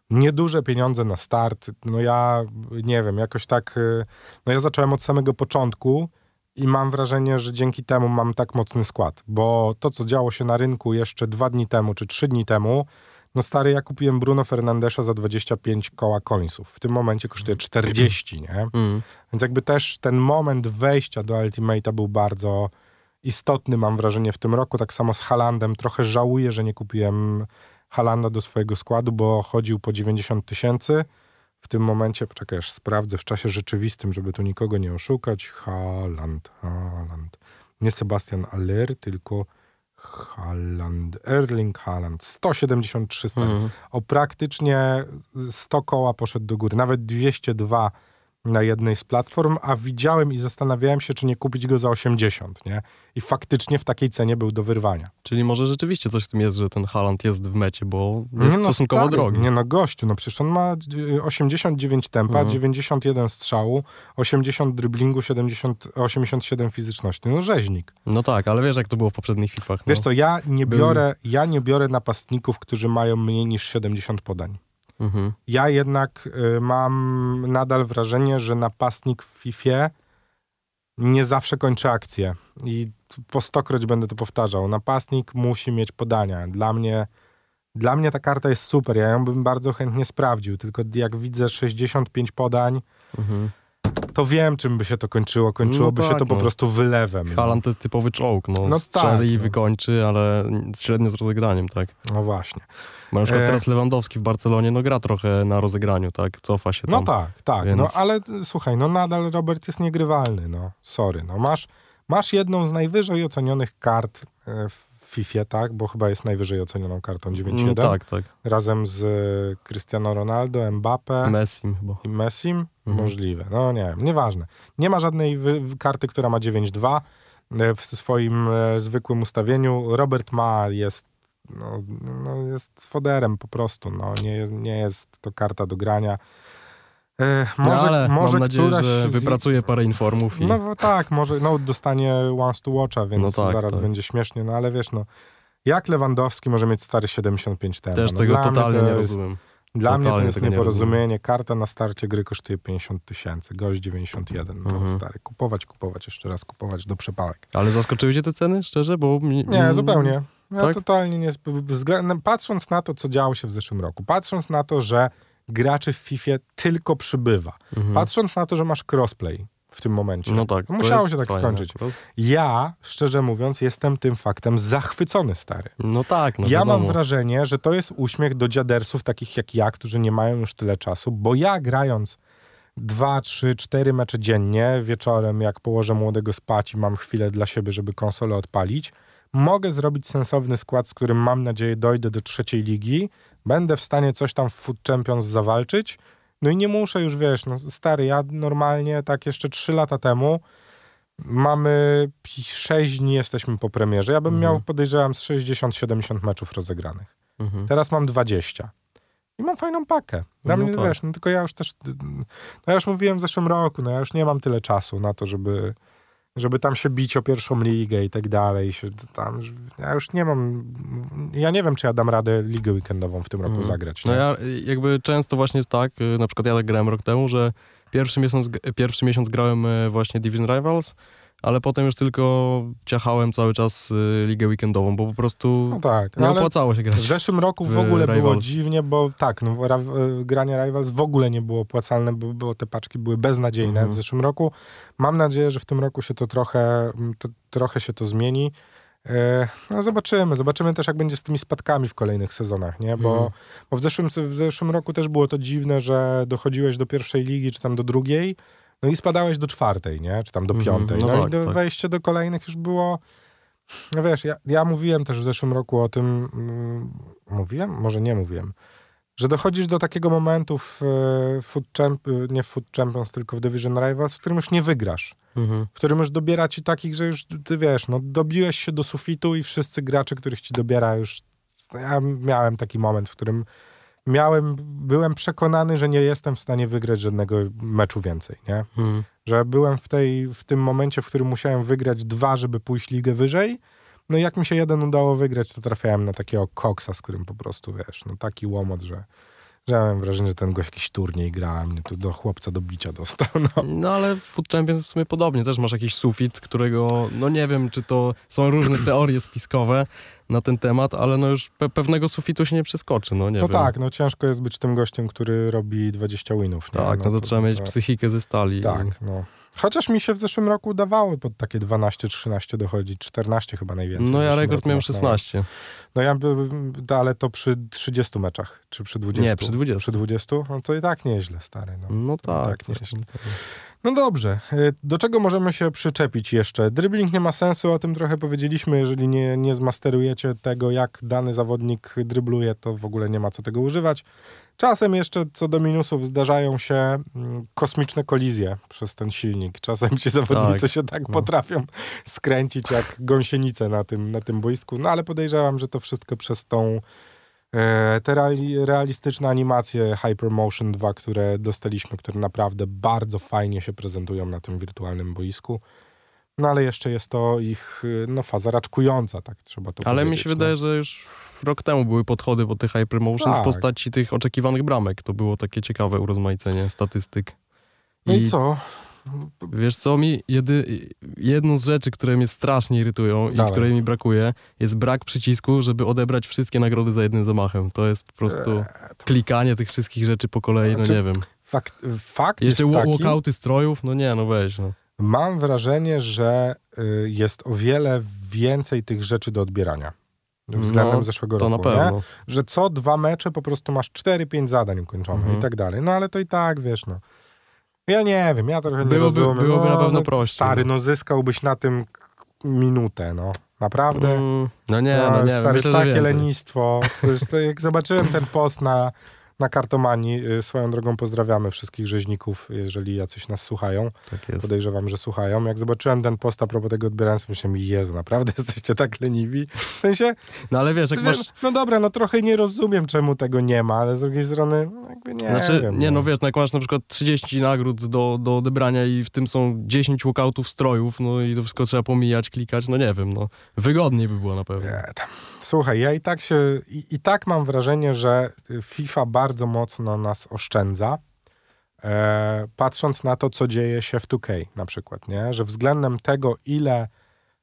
nieduże pieniądze na start. No ja nie wiem, jakoś tak. y, No ja zacząłem od samego początku i mam wrażenie, że dzięki temu mam tak mocny skład, bo to, co działo się na rynku jeszcze dwa dni temu czy trzy dni temu, no stary, ja kupiłem Bruno Fernandesza za 25 koła końców. W tym momencie kosztuje 40, nie? Mm. Więc jakby też ten moment wejścia do Ultimate'a był bardzo istotny, mam wrażenie, w tym roku. Tak samo z Halandem. Trochę żałuję, że nie kupiłem Halanda do swojego składu, bo chodził po 90 tysięcy. W tym momencie, poczekaj, aż sprawdzę w czasie rzeczywistym, żeby tu nikogo nie oszukać. Haland, Haland. Nie Sebastian Aller, tylko Haaland, Erling Haaland. 173 stary Mhm. o praktycznie 100 koła poszedł do góry, nawet 202 na jednej z platform, a widziałem i zastanawiałem się, czy nie kupić go za 80, nie? I faktycznie w takiej cenie był do wyrwania. Czyli może rzeczywiście coś w tym jest, że ten Haaland jest w mecie, bo jest Nie no, stosunkowo stary, drogi. Nie no, gościu, no przecież on ma y, 89 tempa, Mhm. 91 strzału, 80 driblingu, 70, 87 fizyczności. No rzeźnik. No tak, ale wiesz jak to było w poprzednich Fifach. No. Wiesz co, ja nie biorę, ja nie biorę napastników, którzy mają mniej niż 70 podań. Mhm. Ja jednak y, mam nadal wrażenie, że napastnik w FIFA nie zawsze kończy akcję. I po stokroć będę to powtarzał. Napastnik musi mieć podania. Dla mnie, dla mnie ta karta jest super. Ja ją bym bardzo chętnie sprawdził. Tylko jak widzę 65 podań, Mhm. To wiem, czym by się to kończyło. Kończyłoby No się tak, to po no. prostu wylewem. no. Haaland to jest typowy czołg, no, No strzeli tak, i no. wykończy, ale średnio z rozegraniem, tak. No właśnie. Bo na przykład E. teraz Lewandowski w Barcelonie, no gra trochę na rozegraniu, tak, cofa się tam. No tak, tak. Więc- No ale y, słuchaj, no nadal Robert jest niegrywalny, no. Sorry, no masz, masz jedną z najwyżej ocenionych kart e, w FIFA, tak? Bo chyba jest najwyżej ocenioną kartą 9-1. no, tak, tak. Razem z e, Cristiano Ronaldo, Mbappe Messim chyba. i Messim. Mhm. Możliwe. No nie wiem, nieważne. Nie ma żadnej karty, która ma 9-2 e, w swoim e, zwykłym ustawieniu. Robert ma, jest no, no jest foderem po prostu. No, nie, nie jest to karta do grania. E, może no, ale może mam nadzieję, że z- wypracuje parę informów i... No tak, może no, dostanie once to watcha, więc No tak, zaraz tak. będzie śmiesznie, no ale wiesz, no jak Lewandowski może mieć stary 75 tempa? Też no, tego totalnie to nie jest- rozumiem. Dla mnie to Totalnie jest tego nie nieporozumienie. Karta na starcie gry kosztuje 50 tysięcy, gość 91. To Mhm. stary. Kupować, kupować, jeszcze raz kupować do przepałek. Ale zaskoczyły cię te ceny, szczerze? Bo mi, Nie, zupełnie. Ja tak? totalnie nie. Patrząc na to, co działo się w zeszłym roku, patrząc na to, że graczy w FIFA tylko przybywa, Mhm. patrząc na to, że masz crossplay w tym momencie. No tak. Musiało się tak fajne skończyć. akurat. Ja, szczerze mówiąc, jestem tym faktem zachwycony, stary. No tak, no ja wiadomo. mam wrażenie, że to jest uśmiech do dziadersów takich jak ja, którzy nie mają już tyle czasu, bo ja grając dwa, trzy, cztery mecze dziennie, wieczorem jak położę młodego spać i mam chwilę dla siebie, żeby konsolę odpalić, mogę zrobić sensowny skład, z którym mam nadzieję dojdę do trzeciej ligi, będę w stanie coś tam w Food Champions zawalczyć, no i nie muszę już, wiesz, no stary, ja normalnie tak jeszcze trzy lata temu mamy sześć dni jesteśmy po premierze. Ja bym Mhm. miał, podejrzewam, z 60-70 meczów rozegranych. Mhm. Teraz mam 20. I mam fajną pakę. Dla No mnie, tak. wiesz, no tylko ja już też, no ja już mówiłem w zeszłym roku, no ja już nie mam tyle czasu na to, żeby, żeby tam się bić o pierwszą ligę i tak dalej. Się tam, ja już nie mam, ja nie wiem, czy ja dam radę ligę weekendową w tym roku Mhm. zagrać. No nie? ja y, jakby często właśnie jest tak, y, na przykład ja tak grałem rok temu, że pierwszy miesiąc, pierwszy miesiąc grałem e, właśnie Division Rivals, ale potem już tylko ciachałem cały czas y, ligę weekendową, bo po prostu No tak, nie no, ale opłacało się w grać. zeszłym roku w w ogóle było dziwnie, bo tak, no, ra, granie Rivals w ogóle nie było opłacalne, bo, bo te paczki były beznadziejne Mhm. w zeszłym roku. Mam nadzieję, że w tym roku się to trochę, to, trochę się to zmieni. E, No zobaczymy, zobaczymy też jak będzie z tymi spadkami w kolejnych sezonach, nie? Bo, Mhm. bo w, zeszłym, w zeszłym roku też było to dziwne, że dochodziłeś do pierwszej ligi, czy tam do drugiej, no i spadałeś do czwartej, nie? Czy tam do Mhm, piątej. no No, i tak, do, tak. wejście do kolejnych już było... No wiesz, ja, ja mówiłem też w zeszłym roku o tym, mm, mówiłem? Może nie mówiłem, że dochodzisz do takiego momentu w e, Food Champ, nie w Food Champions, tylko w Division Rivals, w którym już nie wygrasz. Mhm. W którym już dobiera ci takich, że już ty wiesz, no dobiłeś się do sufitu i wszyscy gracze, których ci dobiera już... Ja miałem taki moment, w którym miałem, byłem przekonany, że nie jestem w stanie wygrać żadnego meczu więcej, nie? Mhm. że byłem w, tej, w tym momencie, w którym musiałem wygrać dwa, żeby pójść ligę wyżej. No i jak mi się jeden udało wygrać, to trafiałem na takiego koksa, z którym po prostu, wiesz, no taki łomot, że, że ja miałem wrażenie, że ten gość jakiś turniej gra, mnie tu do chłopca do bicia dostał. No. No ale w Food Champions w sumie podobnie, też masz jakiś sufit, którego, no nie wiem, czy to są różne *clears throat* teorie spiskowe na ten temat, ale no już pe pewnego sufitu się nie przeskoczy, no nie no wiem. tak, no ciężko jest być tym gościem, który robi 20 winów. Nie? Tak, no to, trzeba mieć psychikę ze stali. Tak, no. Chociaż mi się w zeszłym roku udawało pod takie 12-13 dochodzić, 14 chyba najwięcej. No ja rekord miałem machnąłem. 16. No ja bym, ale to przy 30 meczach, czy przy 20? Nie, przy 20. Przy 20? No to i tak nieźle, stary. No, No tak. tak nieźle. No dobrze, y, do czego możemy się przyczepić jeszcze? Dribbling nie ma sensu, o tym trochę powiedzieliśmy. Jeżeli nie, nie zmasterujecie tego, jak dany zawodnik drybluje, to w ogóle nie ma co tego używać. Czasem jeszcze co do minusów zdarzają się mm, kosmiczne kolizje przez ten silnik. Czasem ci zawodnicy Tak, się tak no. potrafią skręcić jak gąsienice na tym, na tym boisku. No ale podejrzewam, że to wszystko przez tą te reali, realistyczne animacje Hypermotion 2, które dostaliśmy, które naprawdę bardzo fajnie się prezentują na tym wirtualnym boisku. No ale jeszcze jest to ich y, no, faza raczkująca, tak trzeba to Ale mi powiedzieć. się no. wydaje, że już rok temu były podchody po tych Hypermotion Tak. w postaci tych oczekiwanych bramek. To było takie ciekawe urozmaicenie statystyk. No i co? Wiesz co, mi jedy, jedną z rzeczy, które mnie strasznie irytują i Dawaj. której mi brakuje, jest brak przycisku, żeby odebrać wszystkie nagrody za jednym zamachem. To jest po prostu Eee, klikanie tych wszystkich rzeczy po kolei, no Znaczy, nie wiem. Fakt, fakt Jeszcze jest taki, walkouty strojów, no nie, no weź. No. mam wrażenie, że y, jest o wiele więcej tych rzeczy do odbierania. Względem No, zeszłego To na roku, nie? pewno. że co dwa mecze po prostu masz 4-5 zadań ukończonych Mhm. i tak dalej. No ale to i tak, wiesz, no. Ja nie wiem, ja trochę nie Byłoby- rozumiem. byłoby no, na pewno no, prościej, Stary, no. no zyskałbyś na tym minutę, no. Naprawdę. Mm, no nie, no, nie, stary, myślę, takie lenistwo. Jak zobaczyłem ten post na, na kartomanii, y, swoją drogą pozdrawiamy wszystkich rzeźników, jeżeli jacyś nas słuchają. Tak jest. Podejrzewam, że słuchają. Jak zobaczyłem ten post a propos tego odbierania, myślałem, Jezu, naprawdę *laughs* jesteście tak leniwi? W sensie, No ale wiesz, jak ty masz... wiesz, no dobra, no trochę nie rozumiem, czemu tego nie ma, ale z drugiej strony, no jakby nie Znaczy, wiem. nie no wiesz, no jak masz na przykład 30 nagród do, do odebrania i w tym są 10 walkoutów strojów, no i to wszystko trzeba pomijać, klikać, no nie wiem, no wygodniej by było na pewno. Nie, tam. Słuchaj, ja i tak się, i, i tak mam wrażenie, że FIFA bardzo mocno nas oszczędza, e, patrząc na to, co dzieje się w 2K na przykład, nie? Że względem tego, ile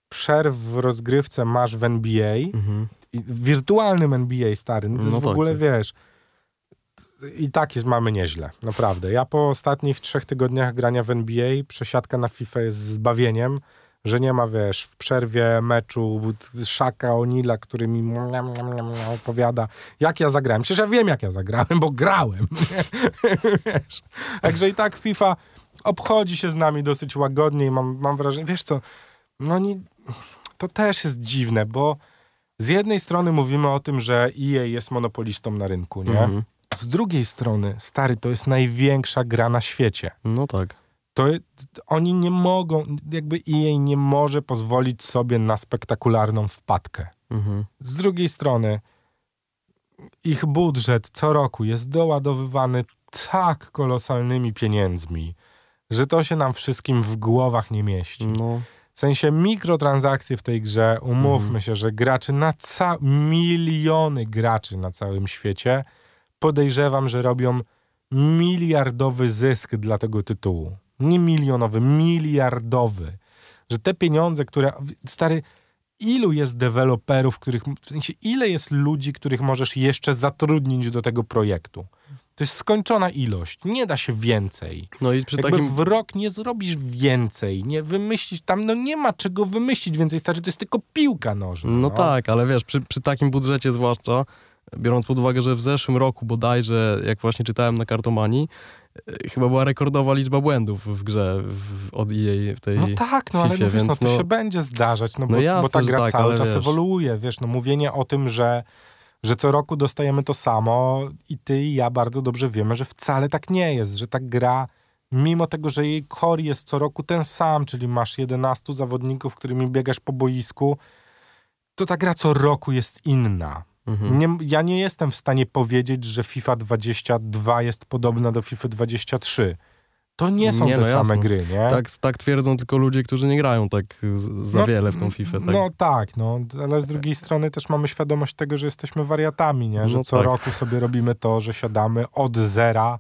przerw w rozgrywce masz w NBA, Mhm. i w wirtualnym NBA, stary, no to No w ogóle, tak. wiesz, i tak jest, mamy nieźle, naprawdę. Ja po ostatnich trzech tygodniach grania w NBA, przesiadka na FIFA jest zbawieniem, że nie ma, wiesz, w przerwie meczu Szaka Onila, który mi miam, miam, miam, miam opowiada, jak ja zagrałem. Przecież ja wiem, jak ja zagrałem, bo grałem. *laughs* wiesz. Także i tak FIFA obchodzi się z nami dosyć łagodnie i mam, mam wrażenie, wiesz co, no nie, to też jest dziwne, bo z jednej strony mówimy o tym, że EA jest monopolistą na rynku, nie? Mhm. Z drugiej strony, stary, to jest największa gra na świecie. No tak. To oni nie mogą, jakby EA nie może pozwolić sobie na spektakularną wpadkę. Mhm. Z drugiej strony, ich budżet co roku jest doładowywany tak kolosalnymi pieniędzmi, że to się nam wszystkim w głowach nie mieści. No, W sensie mikrotransakcje w tej grze, umówmy Mhm. się, że graczy na ca- miliony graczy na całym świecie podejrzewam, że robią miliardowy zysk dla tego tytułu. Nie milionowy, miliardowy. Że te pieniądze, które. Stary, ilu jest deweloperów, których. W sensie, ile jest ludzi, których możesz jeszcze zatrudnić do tego projektu? To jest skończona ilość. Nie da się więcej. No i przy Jakby takim... w rok nie zrobisz więcej, nie wymyślić tam, no nie ma czego wymyślić więcej, stary, to jest tylko piłka nożna. No tak, ale wiesz, przy, przy takim budżecie zwłaszcza, biorąc pod uwagę, że w zeszłym roku bodajże, jak właśnie czytałem na kartomanii, chyba była rekordowa liczba błędów w grze w, od EA w tej No tak, no ale Fifie, no, wiesz, no, to no- się będzie zdarzać, no, No bo, jasne, bo ta gra tak, cały czas wiesz. ewoluuje, wiesz, no mówienie o tym, że, że co roku dostajemy to samo i ty i ja bardzo dobrze wiemy, że wcale tak nie jest, że ta gra, mimo tego, że jej core jest co roku ten sam, czyli masz 11 zawodników, którymi biegasz po boisku, to ta gra co roku jest inna. Mhm. Nie, ja nie jestem w stanie powiedzieć, że FIFA 22 jest podobna do FIFA 23. To nie są Nie, te no same jasne. gry, nie? Tak, tak twierdzą tylko ludzie, którzy nie grają tak za No, wiele w tą FIFA. Tak? No tak, no, ale z drugiej strony też mamy świadomość tego, że jesteśmy wariatami, nie? że No co tak. roku sobie robimy to, że siadamy od zera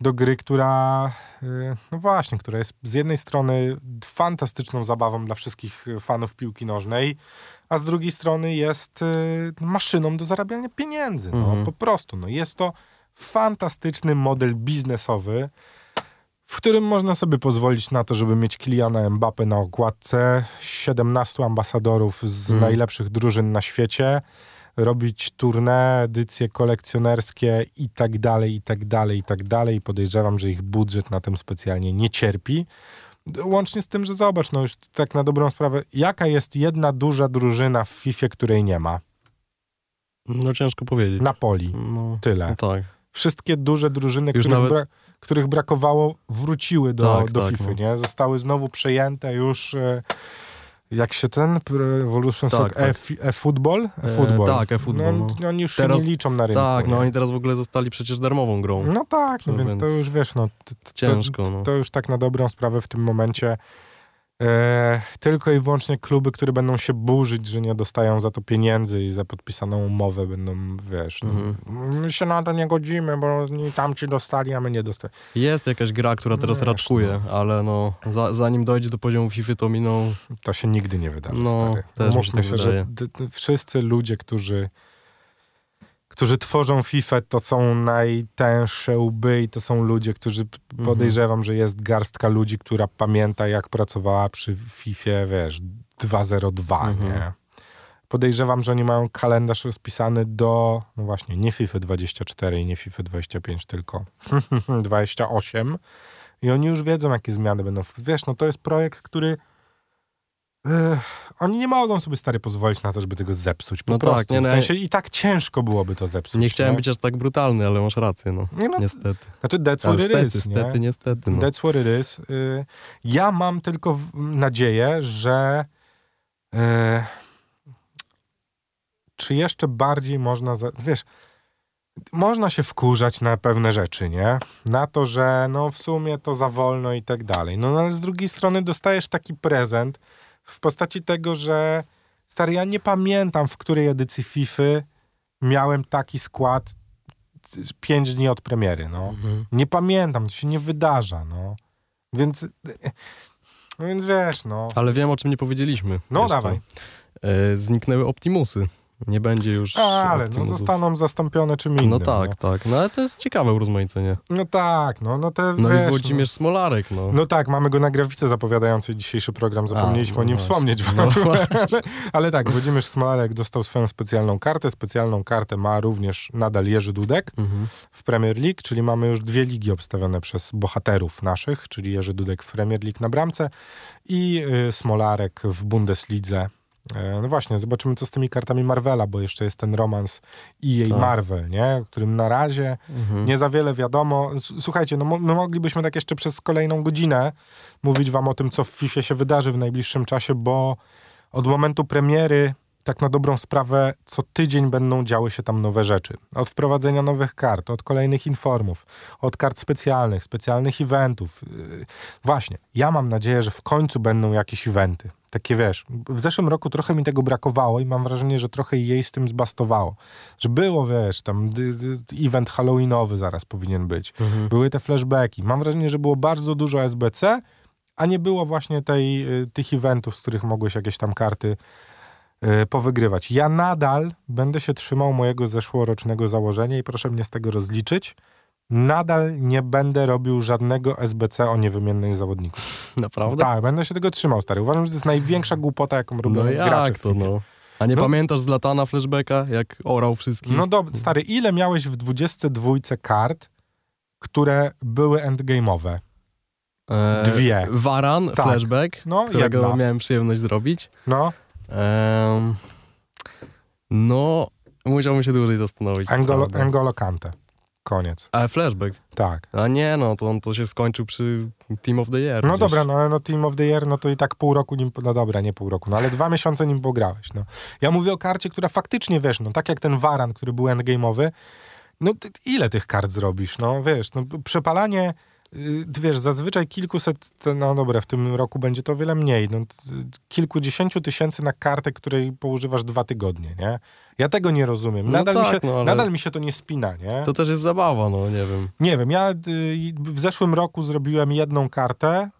do gry, która, y, no właśnie, która jest z jednej strony fantastyczną zabawą dla wszystkich fanów piłki nożnej, a z drugiej strony jest y, maszyną do zarabiania pieniędzy. No, Mhm. Po prostu, no, jest to fantastyczny model biznesowy, w którym można sobie pozwolić na to, żeby mieć Kiliana Mbappé na okładce, 17 ambasadorów z Mm. najlepszych drużyn na świecie, robić tournée, edycje kolekcjonerskie i tak dalej, i tak dalej, i tak dalej. Podejrzewam, że ich budżet na tym specjalnie nie cierpi. Łącznie z tym, że zobacz, no już tak na dobrą sprawę, jaka jest jedna duża drużyna w FIFA, której nie ma? No ciężko powiedzieć. Napoli. No, Tyle. no tak. Wszystkie duże drużyny, Już których, nawet- bra- których brakowało, wróciły do, Tak, do tak, FIFA, no. nie? Zostały znowu przejęte już... e, Jak się ten Evolution Tak, tak. e- e-football? E-football. tak, e-football, No, oni już Teraz- się nie liczą na rynku. Tak, no nie? oni teraz w ogóle zostali przecież darmową grą. No tak, no No więc, to więc już wiesz, no to, to, Ciężko, to, no. to już tak na dobrą sprawę w tym momencie e, tylko i wyłącznie kluby, które będą się burzyć, że nie dostają za to pieniędzy i za podpisaną umowę będą, wiesz, Mhm. no, my się na to nie godzimy, bo tamci dostali, a my nie dostali. Jest jakaś gra, która teraz Wiesz, raczkuje, ale no, za, zanim dojdzie do poziomu FIFA, to miną... To się nigdy nie wydarzy, No, stary. też się Mówmy tak się, że wszyscy ludzie, którzy którzy tworzą FIFA, to są najtęższe łby i to są ludzie, którzy Mhm. podejrzewam, że jest garstka ludzi, która pamięta, jak pracowała przy FIFA, wiesz, 2.02, Mhm. nie? Podejrzewam, że oni mają kalendarz rozpisany do, no właśnie, nie FIFA 24 i nie FIFA 25, tylko *laughs* 28 i oni już wiedzą, jakie zmiany będą. Wiesz, no to jest projekt, który Ech, oni nie mogą sobie stary pozwolić na to, żeby tego zepsuć. Po No tak, prostu. nie, no w ja- sensie i tak ciężko byłoby to zepsuć. Nie chciałem nie? być aż tak brutalny, ale masz rację, no. Nie, no, Niestety. Znaczy, that's what it is, stety, nie? niestety, no. That's what it is. Y, ja mam tylko nadzieję, że y, czy jeszcze bardziej można, za, wiesz, można się wkurzać na pewne rzeczy, nie? Na to, że no w sumie to za wolno i tak dalej. No ale z drugiej strony dostajesz taki prezent w postaci tego, że stary, ja nie pamiętam w której edycji FIFA miałem taki skład 5 dni od premiery, no. Mhm. Nie pamiętam, to się nie wydarza, no. Więc, no więc wiesz, no. Ale wiem, o czym nie powiedzieliśmy. No jeszcze. dawaj. E, zniknęły Optimusy. Nie będzie już Ale no zostaną zastąpione czym innym. No tak, tak. No ale to jest ciekawe urozmaicenie. No, no tak, no, no te, No wiesz, i Włodzimierz Smolarek, no. No, no tak, mamy go na grafice zapowiadającej dzisiejszy program, zapomnieliśmy no o nim właśnie. wspomnieć. No *laughs* ale, ale tak, Włodzimierz Smolarek dostał swoją specjalną kartę. Specjalną kartę ma również nadal Jerzy Dudek Mhm. w Premier League, czyli mamy już dwie ligi obstawione przez bohaterów naszych, czyli Jerzy Dudek w Premier League na bramce i y, Smolarek w Bundeslidze. E, No właśnie, zobaczymy co z tymi kartami Marvela, bo jeszcze jest ten romans EA Tak. Marvel, nie? o którym na razie Mhm. nie za wiele wiadomo. Słuchajcie, no my moglibyśmy tak jeszcze przez kolejną godzinę mówić wam o tym, co w FIFA się wydarzy w najbliższym czasie, bo od momentu premiery tak na dobrą sprawę co tydzień będą działy się tam nowe rzeczy. Od wprowadzenia nowych kart, od kolejnych informów, od kart specjalnych, specjalnych eventów. Yy, Właśnie, ja mam nadzieję, że w końcu będą jakieś eventy. Takie wiesz, w zeszłym roku trochę mi tego brakowało i mam wrażenie, że trochę jej z tym zbastowało. Że było, wiesz, tam event halloweenowy zaraz powinien być. Były te flashbacki. Mam wrażenie, że było bardzo dużo SBC, a nie było właśnie tej, y, tych eventów, z których mogłeś jakieś tam karty y, powygrywać. Ja nadal będę się trzymał mojego zeszłorocznego założenia i proszę mnie z tego rozliczyć. Nadal nie będę robił żadnego SBC o niewymiennych zawodników. Naprawdę? Tak, będę się tego trzymał, stary. Uważam, że to jest największa głupota, jaką robią No gracze jak w to, no? A nie No. pamiętasz z latana flashbacka, jak orał wszystkich? No dobra, stary, ile miałeś w 22 kart, które były endgame'owe? E, dwie. Waran, Tak. flashback, No, którego jedna. miałem przyjemność zrobić. No, Em, no, musiałbym się dłużej zastanowić. Angolo. Angolo Kante. Koniec. Ale flashback. Tak. A nie, no to on to się skończył przy Team of the Year. No gdzieś. dobra, no ale no Team of the Year, no to i tak pół roku nim, no dobra, nie pół roku, no ale dwa *laughs* miesiące nim pograłeś, no. Ja mówię o karcie, która faktycznie, wiesz, no tak jak ten Waran, który był endgame'owy, no ty, ile tych kart zrobisz, no wiesz, no przepalanie, y, wiesz, zazwyczaj kilkuset, no dobra, w tym roku będzie to o wiele mniej, no kilkudziesięciu tysięcy na kartę, której poużywasz dwa tygodnie, nie? Ja tego nie rozumiem, No nadal, mi, tak, się, no nadal mi się to nie spina, nie? To też jest zabawa, no nie wiem. Nie wiem, ja y, w zeszłym roku zrobiłem jedną kartę,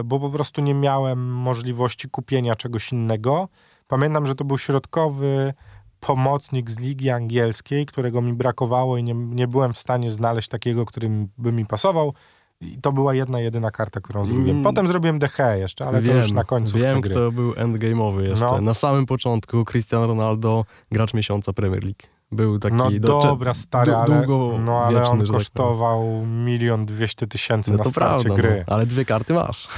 y, bo po prostu nie miałem możliwości kupienia czegoś innego. Pamiętam, że to był środkowy pomocnik z Ligi Angielskiej, którego mi brakowało i nie, nie byłem w stanie znaleźć takiego, który by mi pasował. I to była jedna, jedyna karta, którą zrobiłem. Mm. Potem zrobiłem DH jeszcze, ale wiem, to już na końcu Wiem, gry. kto był endgame'owy jeszcze. No. Na samym początku Cristiano Ronaldo, gracz miesiąca Premier League. Był taki No do- dobra, stary, ale, długo no, ale wieczny, on tak kosztował milion dwieście tysięcy No na starcie prawda, gry. no, ale dwie karty masz. *laughs*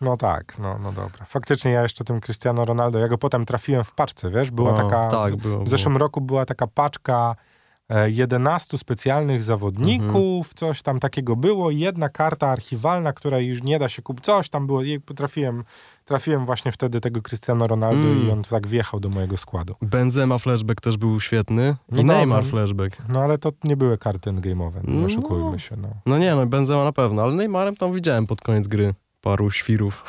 No tak, no, no dobra. Faktycznie ja jeszcze tym Cristiano Ronaldo, ja go potem trafiłem w paczce, wiesz? Była No, taka, tak, było, w zeszłym roku była taka paczka 11 specjalnych zawodników, coś tam takiego było jedna karta archiwalna, która już nie da się kupić, coś tam było i trafiłem, trafiłem właśnie wtedy tego Cristiano Ronaldo Mm. i on tak wjechał do mojego składu. Benzema flashback też był świetny. No I Neymar dobra. flashback. No ale to nie były karty endgame'owe, no, nie No. oszukujmy się, no. No nie, no Benzema na pewno, ale Neymarem tam widziałem pod koniec gry paru świrów.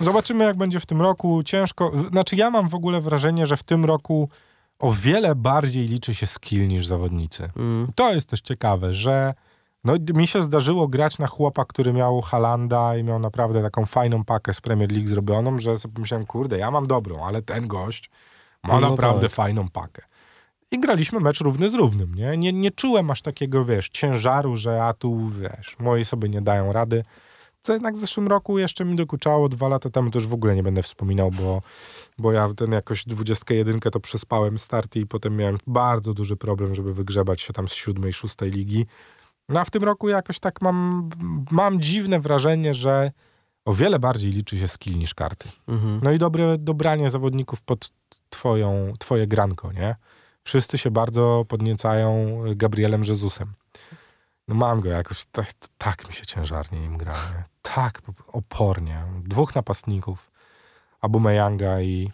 Zobaczymy, jak będzie w tym roku. Ciężko. Znaczy, ja mam w ogóle wrażenie, że w tym roku o wiele bardziej liczy się skill niż zawodnicy. Mm. To jest też ciekawe, że no, mi się zdarzyło grać na chłopa, który miał Halanda i miał naprawdę taką fajną pakę z Premier League zrobioną, że sobie pomyślałem, kurde, ja mam dobrą, ale ten gość ma No naprawdę tak. fajną pakę. I graliśmy mecz równy z równym, nie? nie? Nie czułem aż takiego, wiesz, ciężaru, że a tu, wiesz, moi sobie nie dają rady. Co jednak w zeszłym roku jeszcze mi dokuczało, dwa lata temu już w ogóle nie będę wspominał, bo, bo ja ten jakoś 21 to przespałem starty i potem miałem bardzo duży problem, żeby wygrzebać się tam z siódmej, szóstej ligi. No a w tym roku jakoś tak mam, mam dziwne wrażenie, że o wiele bardziej liczy się skill niż karty. Mhm. No i dobre dobranie zawodników pod twoją, twoje granko, nie? Wszyscy się bardzo podniecają Gabrielem Jezusem. No mam go jakoś, tak, tak mi się ciężarnie nim gra, nie? Tak opornie. Dwóch napastników, Abumeyanga i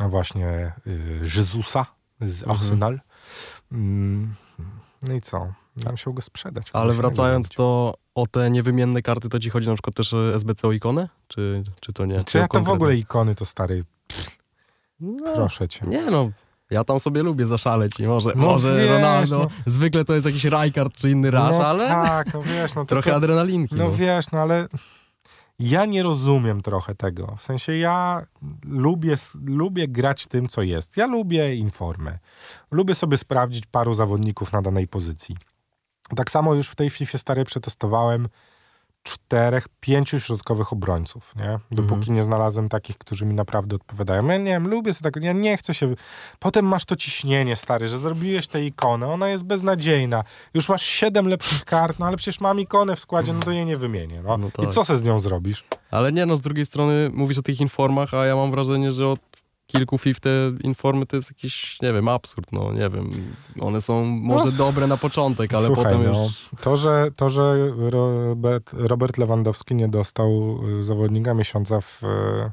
właśnie y, Jezusa z Mhm. Arsenal. Mm, No i co? Ja musiał go sprzedać. Ale wracając to o te niewymienne karty, to ci chodzi na przykład też o SBC o ikonę? Czy, czy to nie? Czy ja to w ogóle ikony to stary, No, proszę cię. Nie no, ja tam sobie lubię zaszaleć i może, No może wiesz, Ronaldo, no. zwykle to jest jakiś Rijkaard czy inny raż, no ale tak, no wiesz, no *laughs* trochę tylko- adrenalinki. No No, wiesz, no ale ja nie rozumiem trochę tego. W sensie ja lubię, lubię grać tym, co jest. Ja lubię informy. Lubię sobie sprawdzić paru zawodników na danej pozycji. Tak samo już w tej FIFA starej przetestowałem czterech, pięciu środkowych obrońców, nie? Dopóki Mhm. nie znalazłem takich, którzy mi naprawdę odpowiadają. Ja nie wiem, lubię sobie tak, ja nie chcę się... Potem masz to ciśnienie, stary, że zrobiłeś tę ikonę, ona jest beznadziejna. Już masz siedem lepszych kart, no ale przecież mam ikonę w składzie, no to jej nie wymienię, no. No I tak. co se z nią zrobisz? Ale nie no, z drugiej strony mówisz o tych informach, a ja mam wrażenie, że od kilku FIF te informy to jest jakiś, nie wiem, absurd, no nie wiem. One są może No, dobre na początek, ale Słuchaj, potem no, już... to, że, to, że Robert, Robert Lewandowski nie dostał y, zawodnika miesiąca w, y,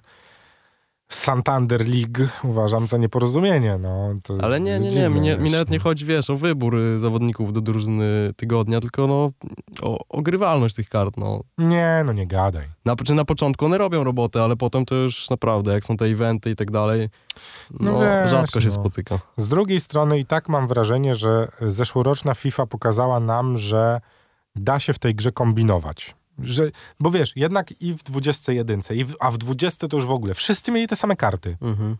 Santander League uważam za nieporozumienie. No, Ale nie, nie, nie, mi, nie, mi nawet nie no. chodzi, wiesz, o wybór y, zawodników do drużyny tygodnia, tylko no o, o grywalność tych kart, no. Nie, no nie gadaj. Na, czy na początku one robią robotę, ale potem to już naprawdę, jak są te eventy i tak dalej, No no, wiesz, rzadko się no. spotyka. Z drugiej strony i tak mam wrażenie, że zeszłoroczna FIFA pokazała nam, że da się w tej grze kombinować. Że, bo wiesz, jednak i w 21, i w, a w 20 to już w ogóle, wszyscy mieli te same karty. Mhm.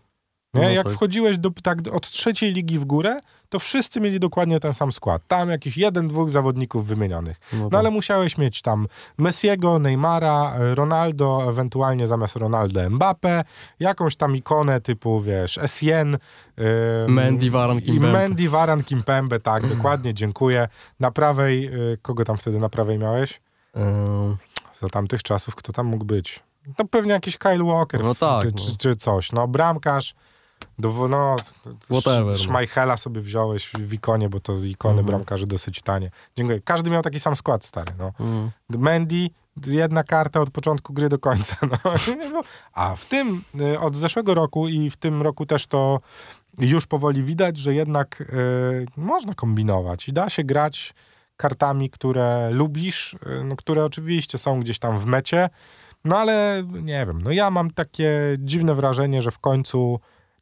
Nie? No Jak tak. wchodziłeś do, tak, od trzeciej ligi w górę, to wszyscy mieli dokładnie ten sam skład. Tam jakiś jeden, dwóch zawodników wymienionych. No, No tak. ale musiałeś mieć tam Messiego, Neymara, Ronaldo, ewentualnie zamiast Ronaldo Mbappe, jakąś tam ikonę typu, wiesz, Essien. ym, Mendy, Varane, i Kimpembe. Mendy, Varan, Kimpembe, tak, dokładnie, dziękuję. Na prawej, y, kogo tam wtedy na prawej miałeś? Za tamtych czasów, kto tam mógł być? No pewnie jakiś Kyle Walker No tak, czy, no. czy, czy coś. No bramkarz, do, no, Whatever, no. Schmeichela sobie wziąłeś w ikonie, bo to ikony Mhm. bramkarzy dosyć tanie. Dziękuję. Każdy miał taki sam skład, stary, no. Mendy, jedna karta od początku gry do końca. No. A w tym, y, od zeszłego roku i w tym roku też to już powoli widać, że jednak y, można kombinować i da się grać kartami, które lubisz, y, no, które oczywiście są gdzieś tam w mecie, no ale nie wiem, no ja mam takie dziwne wrażenie, że w końcu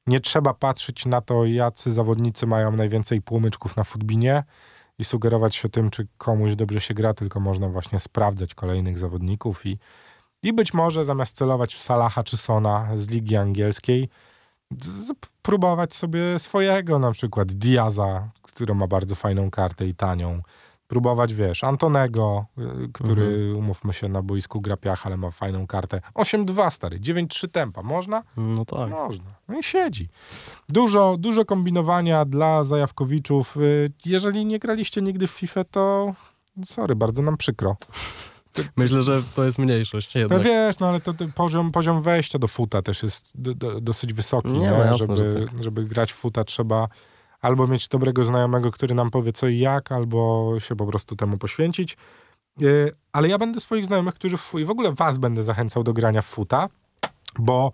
nie trzeba patrzeć na to, jacy zawodnicy mają najwięcej płomyczków na futbinie i sugerować się tym, czy komuś dobrze się gra, tylko można właśnie sprawdzać kolejnych zawodników i, i być może zamiast celować w Salaha czy Sona z ligi angielskiej, próbować sobie swojego, na przykład Diaza, który ma bardzo fajną kartę i tanią. Próbować, wiesz, Antonego, y, który, umówmy się, na boisku gra piach, ale ma fajną kartę. 8-2 stary, 9-3 tempa. Można? no tak. Można. No i siedzi. Dużo, dużo kombinowania dla zajawkowiczów. Y, Jeżeli nie graliście nigdy w FIFA, to sorry, bardzo nam przykro. *laughs* Myślę, że to jest mniejszość No jednak. wiesz, no ale to, to poziom, poziom wejścia do futa też jest do, do, dosyć wysoki. Nie, Nie, no jasne, żeby, że tak. żeby grać w futa trzeba albo mieć dobrego znajomego, który nam powie co i jak, albo się po prostu temu poświęcić. Yy, ale ja będę swoich znajomych, którzy w, i w ogóle was będę zachęcał do grania w futa, bo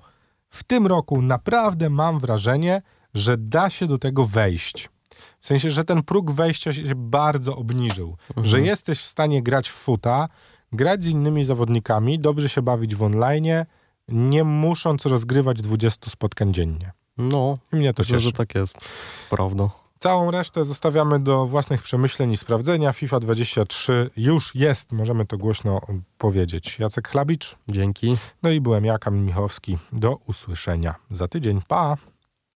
w tym roku naprawdę mam wrażenie, że da się do tego wejść. W sensie, że ten próg wejścia się bardzo obniżył. Że jesteś w stanie grać w futa, grać z innymi zawodnikami, dobrze się bawić w online, nie musząc rozgrywać 20 spotkań dziennie. No, I mnie to myślę, cieszy. że tak jest. Prawda. Całą resztę zostawiamy do własnych przemyśleń i sprawdzenia. FIFA 23 już jest, możemy to głośno powiedzieć. Jacek Chlabicz, Dzięki. no i byłem ja, Kamil Michowski. Do usłyszenia za tydzień. Pa!